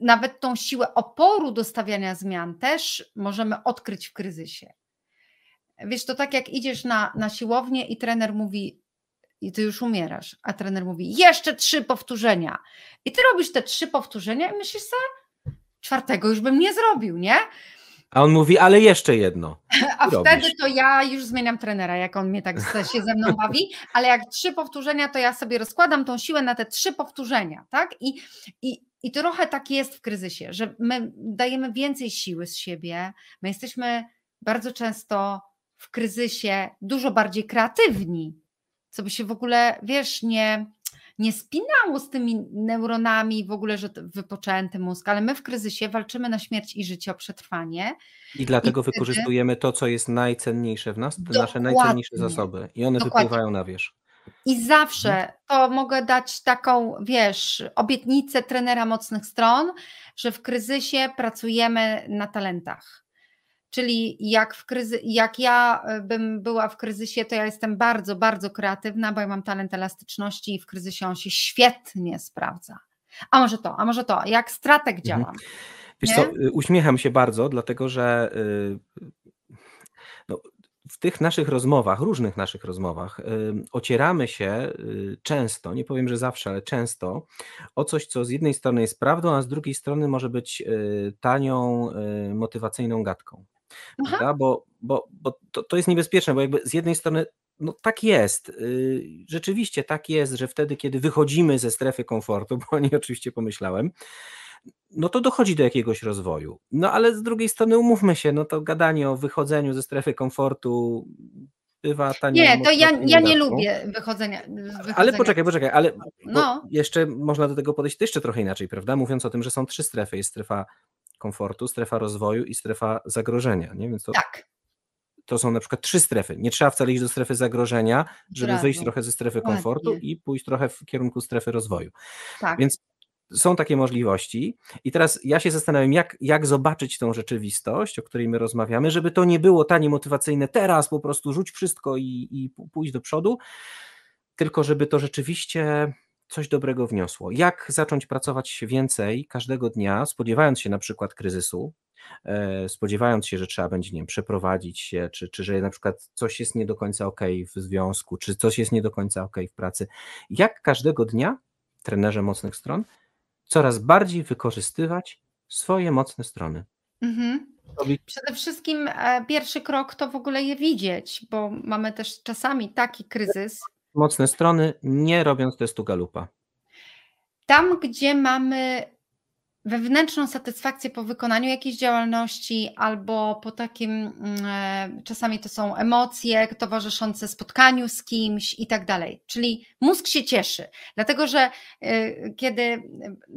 Nawet tą siłę oporu do stawiania zmian też możemy odkryć w kryzysie. Wiesz, to tak jak idziesz na, na siłownię i trener mówi, i ty już umierasz, a trener mówi, jeszcze trzy powtórzenia. I ty robisz te trzy powtórzenia i myślisz sobie, czwartego już bym nie zrobił, nie? A on mówi, ale jeszcze jedno. A robisz. wtedy to ja już zmieniam trenera, jak on mnie tak się ze mną bawi, ale jak trzy powtórzenia, to ja sobie rozkładam tą siłę na te trzy powtórzenia, tak? I, i, i trochę tak jest w kryzysie, że my dajemy więcej siły z siebie, my jesteśmy bardzo często w kryzysie dużo bardziej kreatywni, co by się w ogóle, wiesz, nie, nie spinało z tymi neuronami, w ogóle, że wypoczęty mózg, ale my w kryzysie walczymy na śmierć i życie o przetrwanie. I dlatego wtedy- wykorzystujemy to, co jest najcenniejsze w nas, te nasze Dokładnie. najcenniejsze zasoby. I one Dokładnie. wypływają na wierzch. I zawsze to mogę dać taką, wiesz, obietnicę trenera mocnych stron, że w kryzysie pracujemy na talentach. Czyli jak, w kryzy- jak ja y, bym była w kryzysie, to ja jestem bardzo, bardzo kreatywna, bo ja mam talent elastyczności i w kryzysie on się świetnie sprawdza. A może to, a może to, jak strateg Mhm. działam. Wiesz Nie? co, y, uśmiecham się bardzo, dlatego że y, no, w tych naszych rozmowach, różnych naszych rozmowach, y, ocieramy się często, nie powiem, że zawsze, ale często, o coś, co z jednej strony jest prawdą, a z drugiej strony może być tanią, motywacyjną gadką. Bo, bo, bo to, to jest niebezpieczne, bo jakby z jednej strony no tak jest. y, Rzeczywiście tak jest, że wtedy, kiedy wychodzimy ze strefy komfortu, bo o niej oczywiście pomyślałem, no to dochodzi do jakiegoś rozwoju. No ale z drugiej strony umówmy się, no to gadanie o wychodzeniu ze strefy komfortu bywa tanią Nie, to ja, ja nie lubię wychodzenia. wychodzenia Ale poczekaj, poczekaj, ale No. jeszcze można do tego podejść jeszcze trochę inaczej, prawda? Mówiąc o tym, że są trzy strefy. Jest strefa komfortu, strefa rozwoju i strefa zagrożenia. Nie? Więc to, Tak. to są na przykład trzy strefy. Nie trzeba wcale iść do strefy zagrożenia, żeby razu. wyjść trochę ze strefy Dokładnie. komfortu i pójść trochę w kierunku strefy rozwoju. Tak. Więc są takie możliwości. I teraz ja się zastanawiam, jak, jak zobaczyć tą rzeczywistość, o której my rozmawiamy, żeby to nie było tanie motywacyjne teraz, po prostu rzuć wszystko i, i pójść do przodu, tylko żeby to rzeczywiście coś dobrego wniosło. Jak zacząć pracować więcej każdego dnia, spodziewając się na przykład kryzysu, e, spodziewając się, że trzeba będzie, nie wiem, przeprowadzić się, czy, czy że na przykład coś jest nie do końca ok w związku, czy coś jest nie do końca ok w pracy. Jak każdego dnia, trenerze mocnych stron, coraz bardziej wykorzystywać swoje mocne strony. Mhm. Przede wszystkim e, pierwszy krok to w ogóle je widzieć, bo mamy też czasami taki kryzys. Wewnętrzną satysfakcję po wykonaniu jakiejś działalności albo po takim, mm, e, czasami to są emocje towarzyszące spotkaniu z kimś i tak dalej. Czyli mózg się cieszy, dlatego że e, kiedy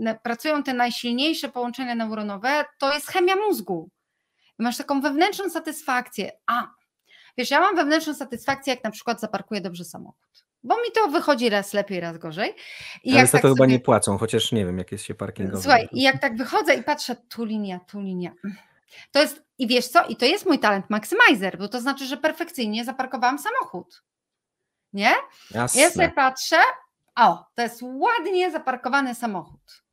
e, pracują te najsilniejsze połączenia neuronowe, to jest chemia mózgu. Masz taką wewnętrzną satysfakcję. A, wiesz, ja mam wewnętrzną satysfakcję, jak na przykład zaparkuję dobrze samochód bo mi to wychodzi raz lepiej, raz gorzej. I Ale za tak to chyba nie płacą, chociaż nie wiem, jak jest się parkingowe. Słuchaj, i jak tak wychodzę i patrzę, tu linia, tu linia. To jest, i wiesz co, i to jest mój talent maximizer, bo to znaczy, że perfekcyjnie zaparkowałam samochód. Nie? Jasne. Ja sobie patrzę, o, to jest ładnie zaparkowany samochód.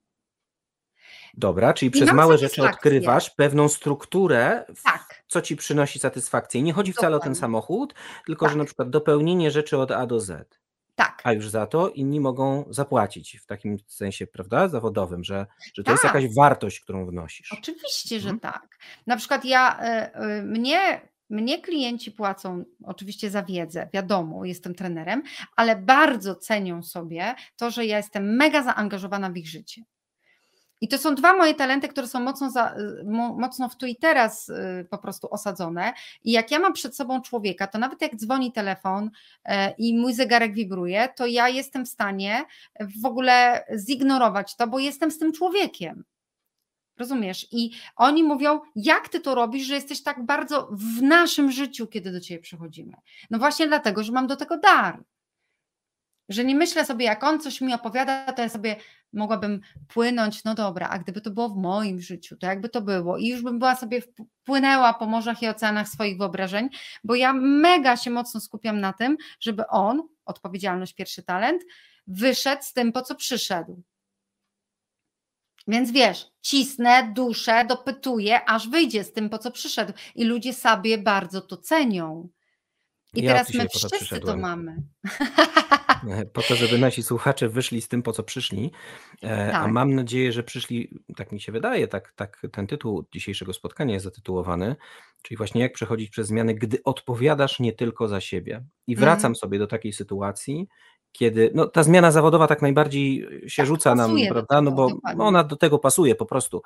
Dobra, czyli przez małe rzeczy odkrywasz pewną strukturę, tak. co ci przynosi satysfakcję. Nie chodzi wcale Dokładnie. o ten samochód, tylko tak. że na przykład dopełnienie rzeczy od A do Z. Tak. A już za to inni mogą zapłacić w takim sensie, prawda, zawodowym, że, że to tak. jest jakaś wartość, którą wnosisz. Oczywiście, że mhm. tak. Na przykład ja, y, y, mnie mnie klienci płacą oczywiście za wiedzę, wiadomo, jestem trenerem, ale bardzo cenią sobie to, że ja jestem mega zaangażowana w ich życie. I to są dwa moje talenty, które są mocno, za, y, mocno w tu i teraz y, po prostu osadzone. I jak ja mam przed sobą człowieka, to nawet jak dzwoni telefon e, i mój zegarek wibruje, to ja jestem w stanie w ogóle zignorować to, bo jestem z tym człowiekiem. Rozumiesz? I oni mówią, jak ty to robisz, że jesteś tak bardzo w naszym życiu, kiedy do ciebie przychodzimy. No właśnie dlatego, że mam do tego dar. Że nie myślę sobie, jak on coś mi opowiada, to ja sobie mogłabym płynąć, no dobra, a gdyby to było w moim życiu, to jakby to było? I już bym była sobie płynęła po morzach i oceanach swoich wyobrażeń, bo ja mega się mocno skupiam na tym, żeby on, odpowiedzialność, pierwszy talent, wyszedł z tym, po co przyszedł. Więc wiesz, cisnę duszę, dopytuję, aż wyjdzie z tym, po co przyszedł. I ludzie sobie bardzo to cenią. I ja teraz my wszyscy to mamy. (laughs) (laughs) Po to, żeby nasi słuchacze wyszli z tym, po co przyszli. E, tak. A mam nadzieję, że przyszli, tak mi się wydaje, tak, tak ten tytuł dzisiejszego spotkania jest zatytułowany, czyli właśnie jak przechodzić przez zmiany, gdy odpowiadasz nie tylko za siebie. I wracam mm. sobie do takiej sytuacji, kiedy no, ta zmiana zawodowa tak najbardziej się tak, rzuca nam, prawda? No bo ona do tego pasuje po prostu.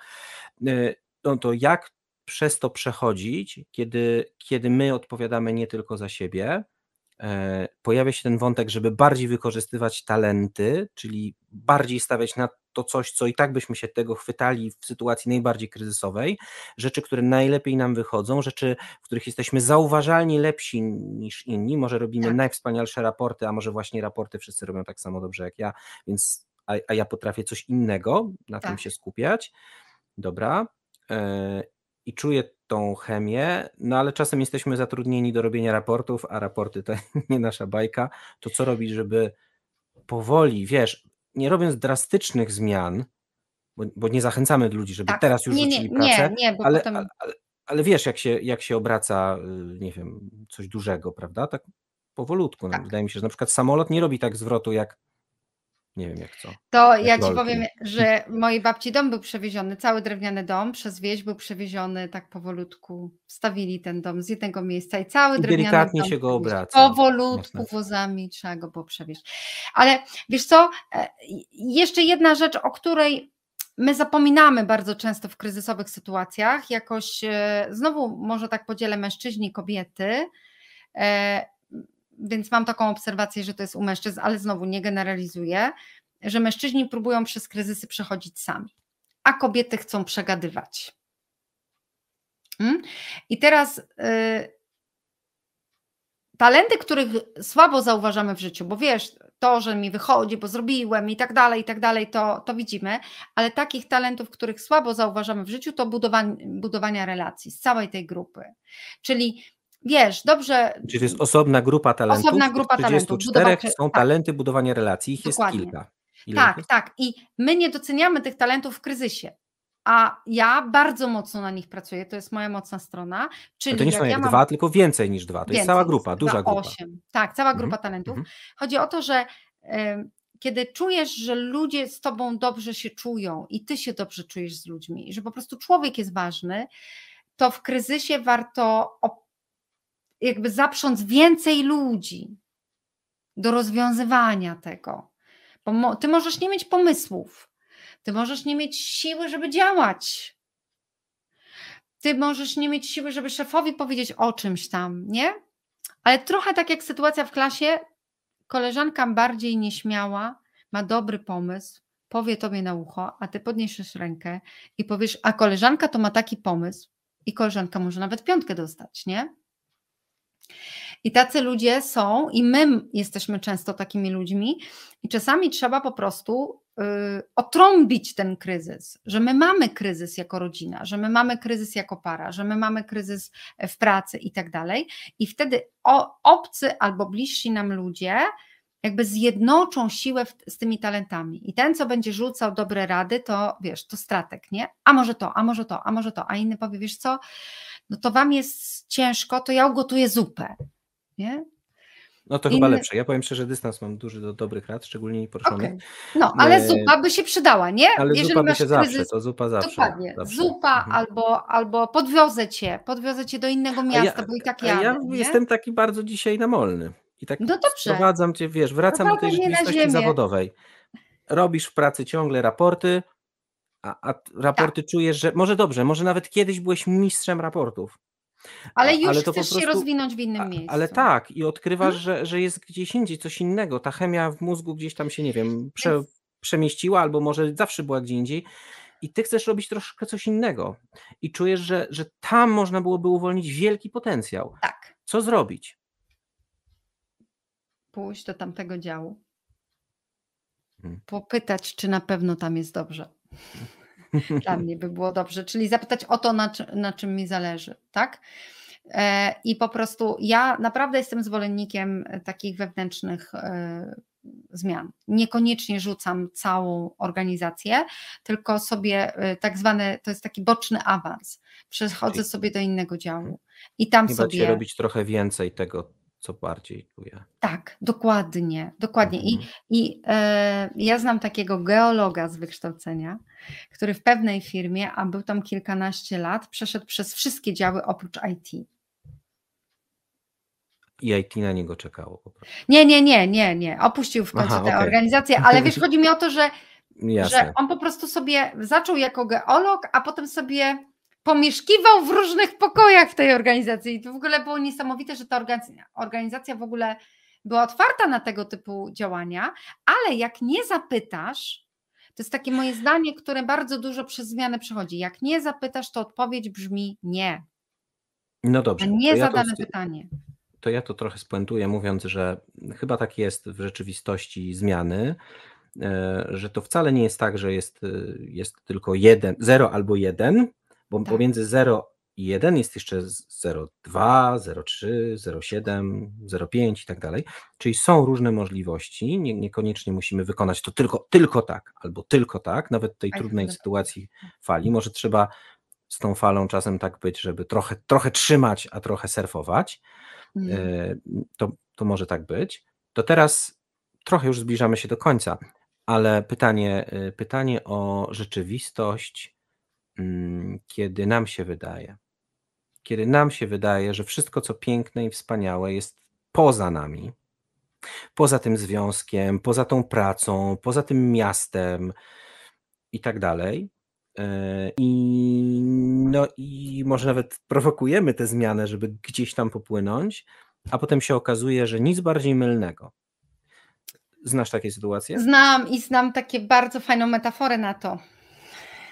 E, no to jak przez to przechodzić, kiedy, kiedy my odpowiadamy nie tylko za siebie, pojawia się ten wątek, żeby bardziej wykorzystywać talenty, czyli bardziej stawiać na to coś, co i tak byśmy się tego chwytali w sytuacji najbardziej kryzysowej, rzeczy, które najlepiej nam wychodzą, rzeczy, w których jesteśmy zauważalnie lepsi niż inni, może robimy tak. najwspanialsze raporty, a może właśnie raporty wszyscy robią tak samo dobrze jak ja, więc a, a ja potrafię coś innego, na tak. tym się skupiać. Dobra. E, i czuję tą chemię, no ale czasem jesteśmy zatrudnieni do robienia raportów, a raporty to (laughs) nie nasza bajka. To co robić, żeby powoli, wiesz, nie robiąc drastycznych zmian, bo, bo nie zachęcamy ludzi, żeby tak. teraz już nie, rzucili nie, pracę, nie, nie, bo ale, potem... ale, ale, ale, wiesz, jak się, jak się obraca, y, nie wiem, coś dużego, prawda? Tak powolutku. No, tak. Wydaje mi się, że na przykład samolot nie robi tak zwrotu jak nie wiem jak co. To jak ja ci powiem, że mojej babci dom był przewieziony, cały drewniany dom przez wieś był przewieziony tak powolutku. Wstawili ten dom z jednego miejsca i cały I drewniany delikatnie dom się go obraca. Powolutku wozami trzeba go było przewieźć. Ale wiesz co, e, jeszcze jedna rzecz, o której my zapominamy bardzo często w kryzysowych sytuacjach, jakoś e, znowu może tak podzielę mężczyźni, kobiety, e, więc mam taką obserwację, że to jest u mężczyzn, ale znowu nie generalizuję, że mężczyźni próbują przez kryzysy przechodzić sami, a kobiety chcą przegadywać. Hmm? I teraz y, talenty, których słabo zauważamy w życiu, bo wiesz, to, że mi wychodzi, bo zrobiłem i tak dalej, i tak dalej, to, to widzimy, ale takich talentów, których słabo zauważamy w życiu, to budowanie, budowania relacji z całej tej grupy. Czyli wiesz, dobrze. Czyli to jest osobna grupa talentów. Osobna grupa talentów. Budować, są tak. talenty budowania relacji, ich Dokładnie. jest kilka. Ile tak, jest? tak. I my nie doceniamy tych talentów w kryzysie. A ja bardzo mocno na nich pracuję, to jest moja mocna strona. Czyli to nie są jak, ja dwa, mam... tylko więcej niż dwa. To więcej, jest cała grupa, duża grupa. Osiem. Tak, cała grupa mhm. talentów. Mhm. Chodzi o to, że y, kiedy czujesz, że ludzie z tobą dobrze się czują i ty się dobrze czujesz z ludźmi, że po prostu człowiek jest ważny, to w kryzysie warto jakby zaprząc więcej ludzi do rozwiązywania tego. Bo ty możesz nie mieć pomysłów. Ty możesz nie mieć siły, żeby działać. Ty możesz nie mieć siły, żeby szefowi powiedzieć o czymś tam, nie? Ale trochę tak jak sytuacja w klasie, koleżanka bardziej nieśmiała, ma dobry pomysł, powie tobie na ucho, a ty podniesiesz rękę i powiesz, a koleżanka to ma taki pomysł i koleżanka może nawet piątkę dostać, nie? I tacy ludzie są, i my jesteśmy często takimi ludźmi, i czasami trzeba po prostu y, otrąbić ten kryzys, że my mamy kryzys jako rodzina, że my mamy kryzys jako para, że my mamy kryzys w pracy i tak dalej. I wtedy o, obcy albo bliżsi nam ludzie jakby zjednoczą siłę w, z tymi talentami. I ten, co będzie rzucał dobre rady, to wiesz, to stratek, nie? A może to, a może to, a może to, a inny powie, wiesz co, no to wam jest ciężko, to ja ugotuję zupę, nie? No to chyba lepsze. Ja powiem szczerze, dystans mam duży do dobrych rad, szczególnie nieporuszonych. Okay. No, ale e... zupa by się przydała, nie? Ale Jeżeli zupa by się kryzys... zawsze, to zupa zawsze. Dokładnie, zawsze. zupa mhm. albo, albo podwiozę cię, podwiozę cię do innego miasta, ja, bo i tak jadę, Ja nie? jestem taki bardzo dzisiaj namolny. I tak no sprowadzam cię, wiesz, wracam do tej rzeczywistości zawodowej. Robisz w pracy ciągle raporty, a, a raporty tak. czujesz, że może dobrze, może nawet kiedyś byłeś mistrzem raportów. Ale już ale chcesz prostu, się rozwinąć w innym miejscu. Ale tak, i odkrywasz, hmm? że, że jest gdzieś indziej coś innego. Ta chemia w mózgu gdzieś tam się, nie wiem, prze, przemieściła, albo może zawsze była gdzie indziej. I ty chcesz robić troszkę coś innego. I czujesz, że, że tam można byłoby uwolnić wielki potencjał. Tak. Co zrobić? Pójść do tamtego działu. Hmm. Popytać, czy na pewno tam jest dobrze. (laughs) Dla mnie by było dobrze, czyli zapytać o to, na, na czym mi zależy, tak? E, I po prostu ja naprawdę jestem zwolennikiem takich wewnętrznych e, zmian. Niekoniecznie rzucam całą organizację, tylko sobie e, tak zwany, to jest taki boczny awans. Przechodzę sobie do innego działu i tam Chyba sobie. robić trochę więcej tego, co bardziej czuję. Tak, dokładnie, dokładnie. Mhm. I, i e, ja znam takiego geologa z wykształcenia, który w pewnej firmie, a był tam kilkanaście lat, przeszedł przez wszystkie działy oprócz IT. I IT na niego czekało po prostu. Nie, nie, nie, nie, nie. Opuścił w końcu Aha, tę okay. organizację, (laughs) ale wiesz, chodzi mi o to, że, że on po prostu sobie zaczął jako geolog, a potem sobie pomieszkiwał w różnych pokojach w tej organizacji. I to w ogóle było niesamowite, że ta organizacja w ogóle była otwarta na tego typu działania, ale jak nie zapytasz, to jest takie moje zdanie, które bardzo dużo przez zmianę przechodzi. Jak nie zapytasz, to odpowiedź brzmi nie. No dobrze. A nie zadane ja pytanie. To ja to trochę spuentuję, mówiąc, że chyba tak jest w rzeczywistości zmiany, e, że to wcale nie jest tak, że jest, jest tylko jeden, zero albo jeden, bo tak. pomiędzy 0 i 1 jest jeszcze 0,2, 0,3, 0,7, 0,5 i tak dalej. Czyli są różne możliwości, nie, niekoniecznie musimy wykonać to tylko, tylko tak, albo tylko tak, nawet w tej trudnej sytuacji fali. Może trzeba z tą falą czasem tak być, żeby trochę, trochę trzymać, a trochę surfować. Mm. To, to może tak być. To teraz trochę już zbliżamy się do końca, ale pytanie, e, pytanie o rzeczywistość kiedy nam się wydaje, kiedy nam się wydaje, że wszystko, co piękne i wspaniałe, jest poza nami, poza tym związkiem, poza tą pracą, poza tym miastem i tak dalej. E, I, no, I może nawet prowokujemy tę zmianę, żeby gdzieś tam popłynąć, a potem się okazuje, że nic bardziej mylnego. Znasz takie sytuacje? Znam i znam takie bardzo fajną metaforę na to.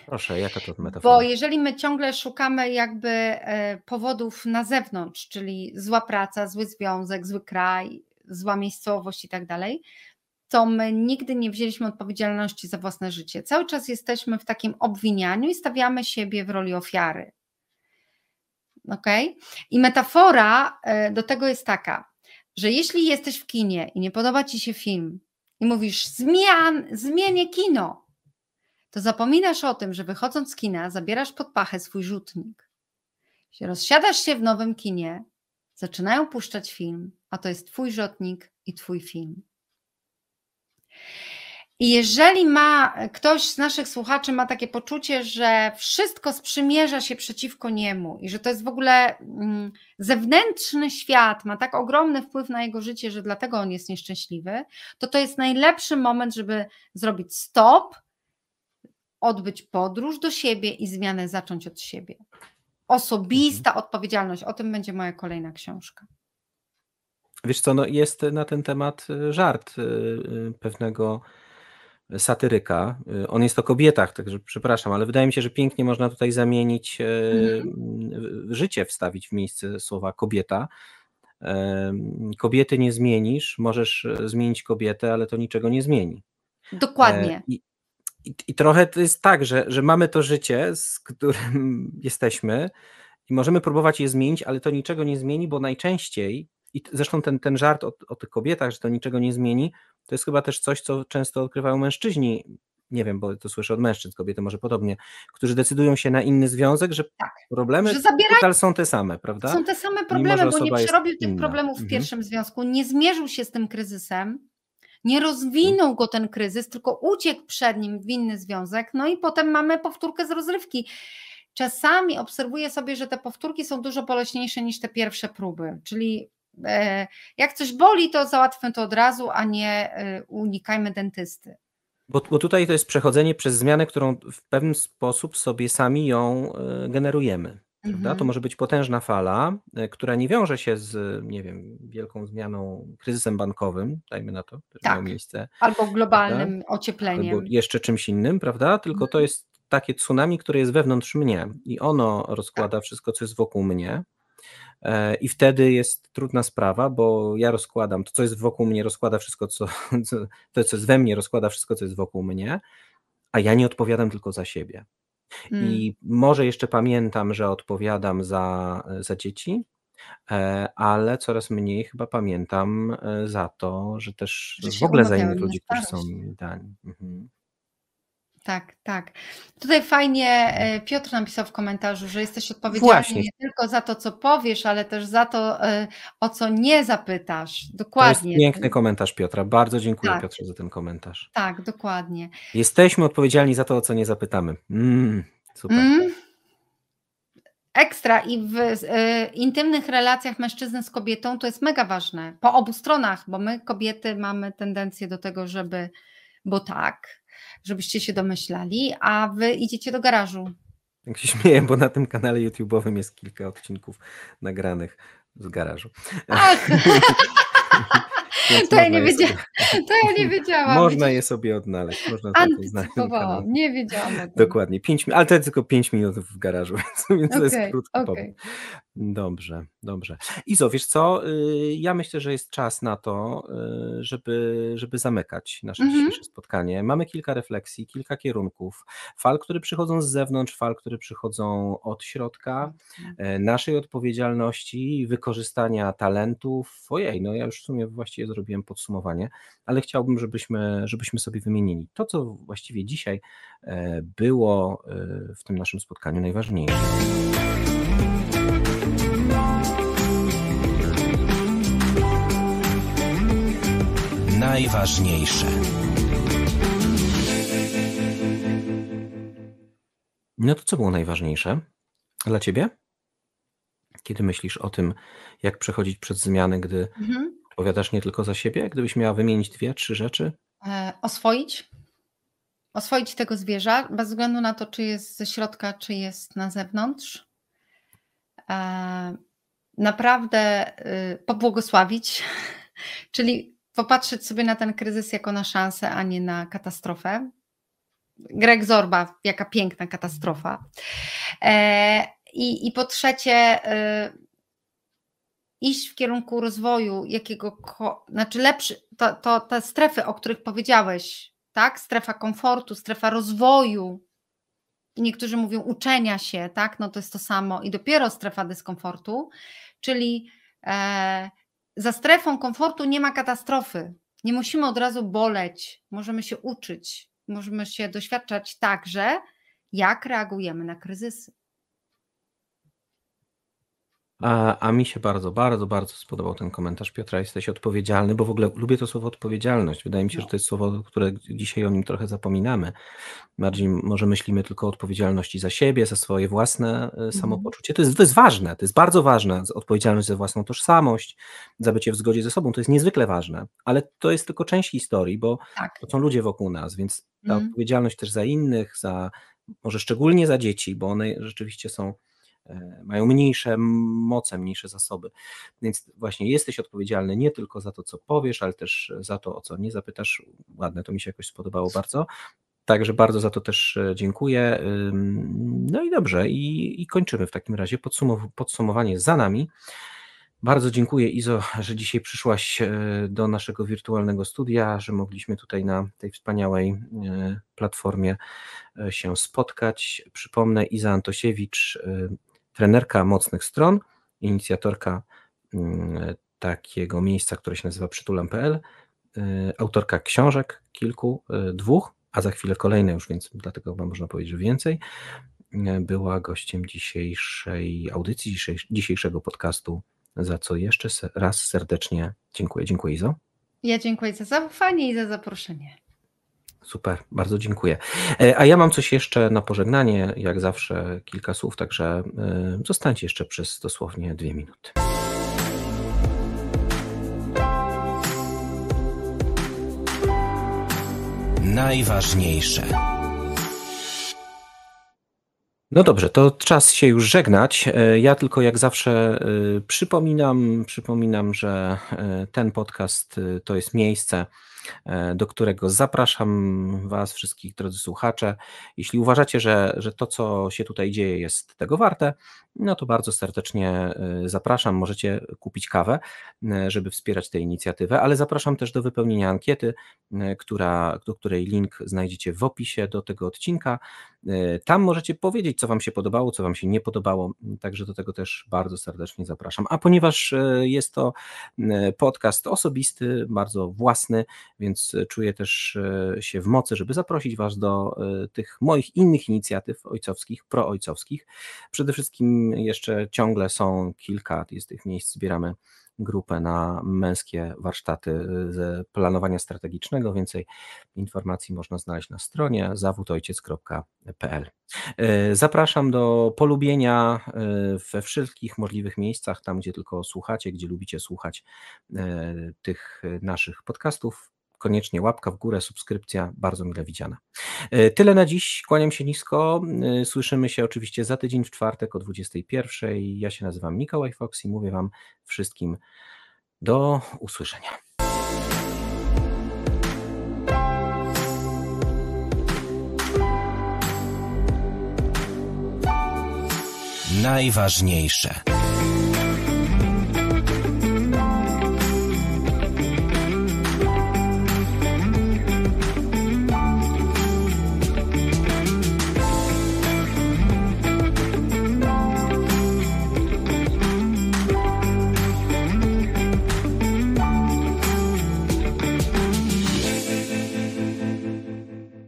Proszę, jaka to metafora? Bo jeżeli my ciągle szukamy jakby e, powodów na zewnątrz, czyli zła praca, zły związek, zły kraj, zła miejscowość i tak dalej, to my nigdy nie wzięliśmy odpowiedzialności za własne życie. Cały czas jesteśmy w takim obwinianiu i stawiamy siebie w roli ofiary. Ok? I metafora e, do tego jest taka, że jeśli jesteś w kinie i nie podoba ci się film i mówisz zmian, zmienię kino, to zapominasz o tym, że wychodząc z kina zabierasz pod pachę swój rzutnik. Rozsiadasz się w nowym kinie, zaczynają puszczać film, a to jest twój rzutnik i twój film. I jeżeli ma ktoś z naszych słuchaczy ma takie poczucie, że wszystko sprzymierza się przeciwko niemu i że to jest w ogóle mm, zewnętrzny świat, ma tak ogromny wpływ na jego życie, że dlatego on jest nieszczęśliwy, to to jest najlepszy moment, żeby zrobić stop, odbyć podróż do siebie i zmianę zacząć od siebie. Osobista Mhm. odpowiedzialność. O tym będzie moja kolejna książka. Wiesz co, no jest na ten temat y, żart y, y, pewnego satyryka. On jest o kobietach, także przepraszam, ale wydaje mi się, że pięknie można tutaj zamienić Mhm. życie, wstawić w miejsce słowa kobieta. Kobiety nie zmienisz, możesz e, zmienić kobietę, ale to niczego nie zmieni. E, Dokładnie. I, i, i trochę to jest tak, że, że mamy to życie, z którym (laughs) jesteśmy i możemy próbować je zmienić, ale to niczego nie zmieni, bo najczęściej, i zresztą ten, ten żart o, o tych kobietach, że to niczego nie zmieni, to jest chyba też coś, co często odkrywają mężczyźni. Nie wiem, bo to słyszę od mężczyzn, kobiety może podobnie, którzy decydują się na inny związek, że Tak, problemy że zabierają są te same, prawda? Są te same Mimo, problemy, że bo nie przerobił tych inna. problemów w Mhm. pierwszym związku, nie zmierzył się z tym kryzysem, nie rozwinął go ten kryzys, tylko uciekł przed nim w inny związek, no i potem mamy powtórkę z rozrywki. Czasami obserwuję sobie, że te powtórki są dużo boleśniejsze niż te pierwsze próby, czyli e, jak coś boli, to załatwmy to od razu, a nie e, unikajmy dentysty. Bo, bo tutaj to jest przechodzenie przez zmianę, którą w pewien sposób sobie sami ją e, generujemy. Prawda? To Mhm. może być potężna fala, e, która nie wiąże się z, nie wiem, wielką zmianą, kryzysem bankowym, dajmy na to, który miał Tak, miejsce, albo prawda? globalnym Albo ociepleniem. jeszcze czymś innym, prawda? Tylko to Mhm. jest takie tsunami, które jest wewnątrz mnie i ono Tak. rozkłada wszystko, co jest wokół mnie. E, I wtedy jest trudna sprawa, bo ja rozkładam to, co jest wokół mnie, rozkłada wszystko, co, (laughs) co, to, co jest we mnie, rozkłada wszystko, co jest wokół mnie, a ja nie odpowiadam tylko za siebie. Mm. I może jeszcze pamiętam, że odpowiadam za, za dzieci, e, ale coraz mniej chyba pamiętam e, za to, że też Że w ogóle za innych ludzi, którzy są mi dani. Mhm. Tak, tak. Tutaj fajnie e, Piotr napisał w komentarzu, że jesteś odpowiedzialny Właśnie, nie tylko za to, co powiesz, ale też za to, e, o co nie zapytasz. to jest Dokładnie. piękny komentarz Piotra. Bardzo dziękuję Tak, Piotrze za ten komentarz. tak, dokładnie. Jesteśmy odpowiedzialni za to, o co nie zapytamy. Mm, super. Mm, ekstra i w e, intymnych relacjach mężczyzny z kobietą to jest mega ważne. Po obu stronach, bo my kobiety mamy tendencję do tego, żeby, bo tak, żebyście się domyślali, a wy idziecie do garażu. Tak się śmieję, bo na tym kanale YouTube'owym jest kilka odcinków nagranych z garażu. Ach, (laughs) to ja nie je sobie, wiedziałam, to ja nie wiedziałam. można je sobie odnaleźć. Można antycypowałam, nie wiedziałam. Dokładnie, 5 minut, ale to jest tylko 5 minut w garażu, (laughs) więc, więc to jest pobyt. okej. Dobrze, dobrze. Izo, wiesz co, y, ja myślę, że jest czas na to, y, żeby, żeby zamykać nasze Mhm. dzisiejsze spotkanie. Mamy kilka refleksji, kilka kierunków, fal, które przychodzą z zewnątrz, fal, które przychodzą od środka, e, naszej odpowiedzialności, wykorzystania talentów. Ojej, no ja już w sumie właściwie zrobiłem podsumowanie, ale chciałbym, żebyśmy, żebyśmy sobie wymienili to, co właściwie dzisiaj e, było e, w tym naszym spotkaniu najważniejsze. Najważniejsze. No to co było najważniejsze dla ciebie? Kiedy myślisz o tym, jak przechodzić przez zmiany, gdy Mhm. odpowiadasz nie tylko za siebie? Gdybyś miała wymienić dwie, trzy rzeczy? E, oswoić, oswoić tego zwierza, bez względu na to, czy jest ze środka, czy jest na zewnątrz. E, naprawdę y, pobłogosławić, (laughs) czyli popatrzeć sobie na ten kryzys jako na szansę, a nie na katastrofę. Greg Zorba, jaka piękna katastrofa. E, i, I po trzecie, y, iść w kierunku rozwoju, jakiego, znaczy lepszy, to, to te strefy, o których powiedziałeś, tak? Strefa komfortu, strefa rozwoju. Niektórzy mówią uczenia się, tak? No to jest to samo. I dopiero strefa dyskomfortu, czyli e, za strefą komfortu nie ma katastrofy. Nie musimy od razu boleć, możemy się uczyć, możemy się doświadczać także, jak reagujemy na kryzysy. A, a mi się bardzo, bardzo, bardzo spodobał ten komentarz Piotra. Jesteś odpowiedzialny, bo w ogóle lubię to słowo odpowiedzialność. Wydaje mi się, że to jest słowo, które dzisiaj o nim trochę zapominamy. Bardziej może myślimy tylko o odpowiedzialności za siebie, za swoje własne e, Mhm. samopoczucie. To jest, to jest ważne, to jest bardzo ważne. Odpowiedzialność za własną tożsamość, za bycie w zgodzie ze sobą, to jest niezwykle ważne, ale to jest tylko część historii, bo Tak. to są ludzie wokół nas, więc ta Mhm. odpowiedzialność też za innych, za może szczególnie za dzieci, bo one rzeczywiście są mają mniejsze moce, mniejsze zasoby. Więc właśnie jesteś odpowiedzialny nie tylko za to, co powiesz, ale też za to, o co nie zapytasz. Ładne, to mi się jakoś spodobało bardzo. Także bardzo za to też e, dziękuję. No i dobrze, i, i kończymy w takim razie. Podsumow- podsumowanie za nami. Bardzo dziękuję Izo, że dzisiaj przyszłaś e, do naszego wirtualnego studia, że mogliśmy tutaj na tej wspaniałej e, platformie e, się spotkać. Przypomnę, Iza Antosiewicz, e, trenerka mocnych stron, inicjatorka mm, takiego miejsca, które się nazywa przytulam.pl, e, autorka książek, kilku, e, dwóch, a za chwilę kolejne już, więc dlatego można powiedzieć, że więcej. E, Była gościem dzisiejszej audycji, dzisiejsz- dzisiejszego podcastu, za co jeszcze raz serdecznie dziękuję. Dziękuję Izo. Ja dziękuję za zaufanie i za zaproszenie. Super, bardzo dziękuję. E, A ja mam coś jeszcze na pożegnanie, jak zawsze kilka słów, także e, zostańcie jeszcze przez dosłownie dwie minuty. Najważniejsze. No dobrze, to czas się już żegnać. E, Ja tylko jak zawsze przypominam, przypominam, że ten podcast to jest miejsce, do którego zapraszam Was, wszystkich drodzy słuchacze. Jeśli uważacie, że, że to, co się tutaj dzieje, jest tego warte, no to bardzo serdecznie e, zapraszam. Możecie kupić kawę, e, żeby wspierać tę inicjatywę, ale zapraszam też do wypełnienia ankiety, e, która, do której link znajdziecie w opisie do tego odcinka. Tam możecie powiedzieć, co Wam się podobało, co Wam się nie podobało, także do tego też bardzo serdecznie zapraszam. A ponieważ jest to podcast osobisty, bardzo własny, więc czuję też się w mocy, żeby zaprosić Was do tych moich innych inicjatyw ojcowskich, proojcowskich. Przede wszystkim jeszcze ciągle są kilka z tych miejsc, zbieramy grupę na męskie warsztaty e, ze planowania strategicznego. Więcej informacji można znaleźć na stronie zawódojciec.pl. E, Zapraszam do polubienia e, we wszystkich możliwych miejscach, tam gdzie tylko słuchacie, gdzie lubicie słuchać tych naszych podcastów. Koniecznie łapka w górę, subskrypcja, bardzo mile widziana. E, Tyle na dziś, kłaniam się nisko. E, Słyszymy się oczywiście za tydzień w czwartek o 21. Ja się nazywam Mikołaj Fox i mówię Wam wszystkim do usłyszenia. Najważniejsze.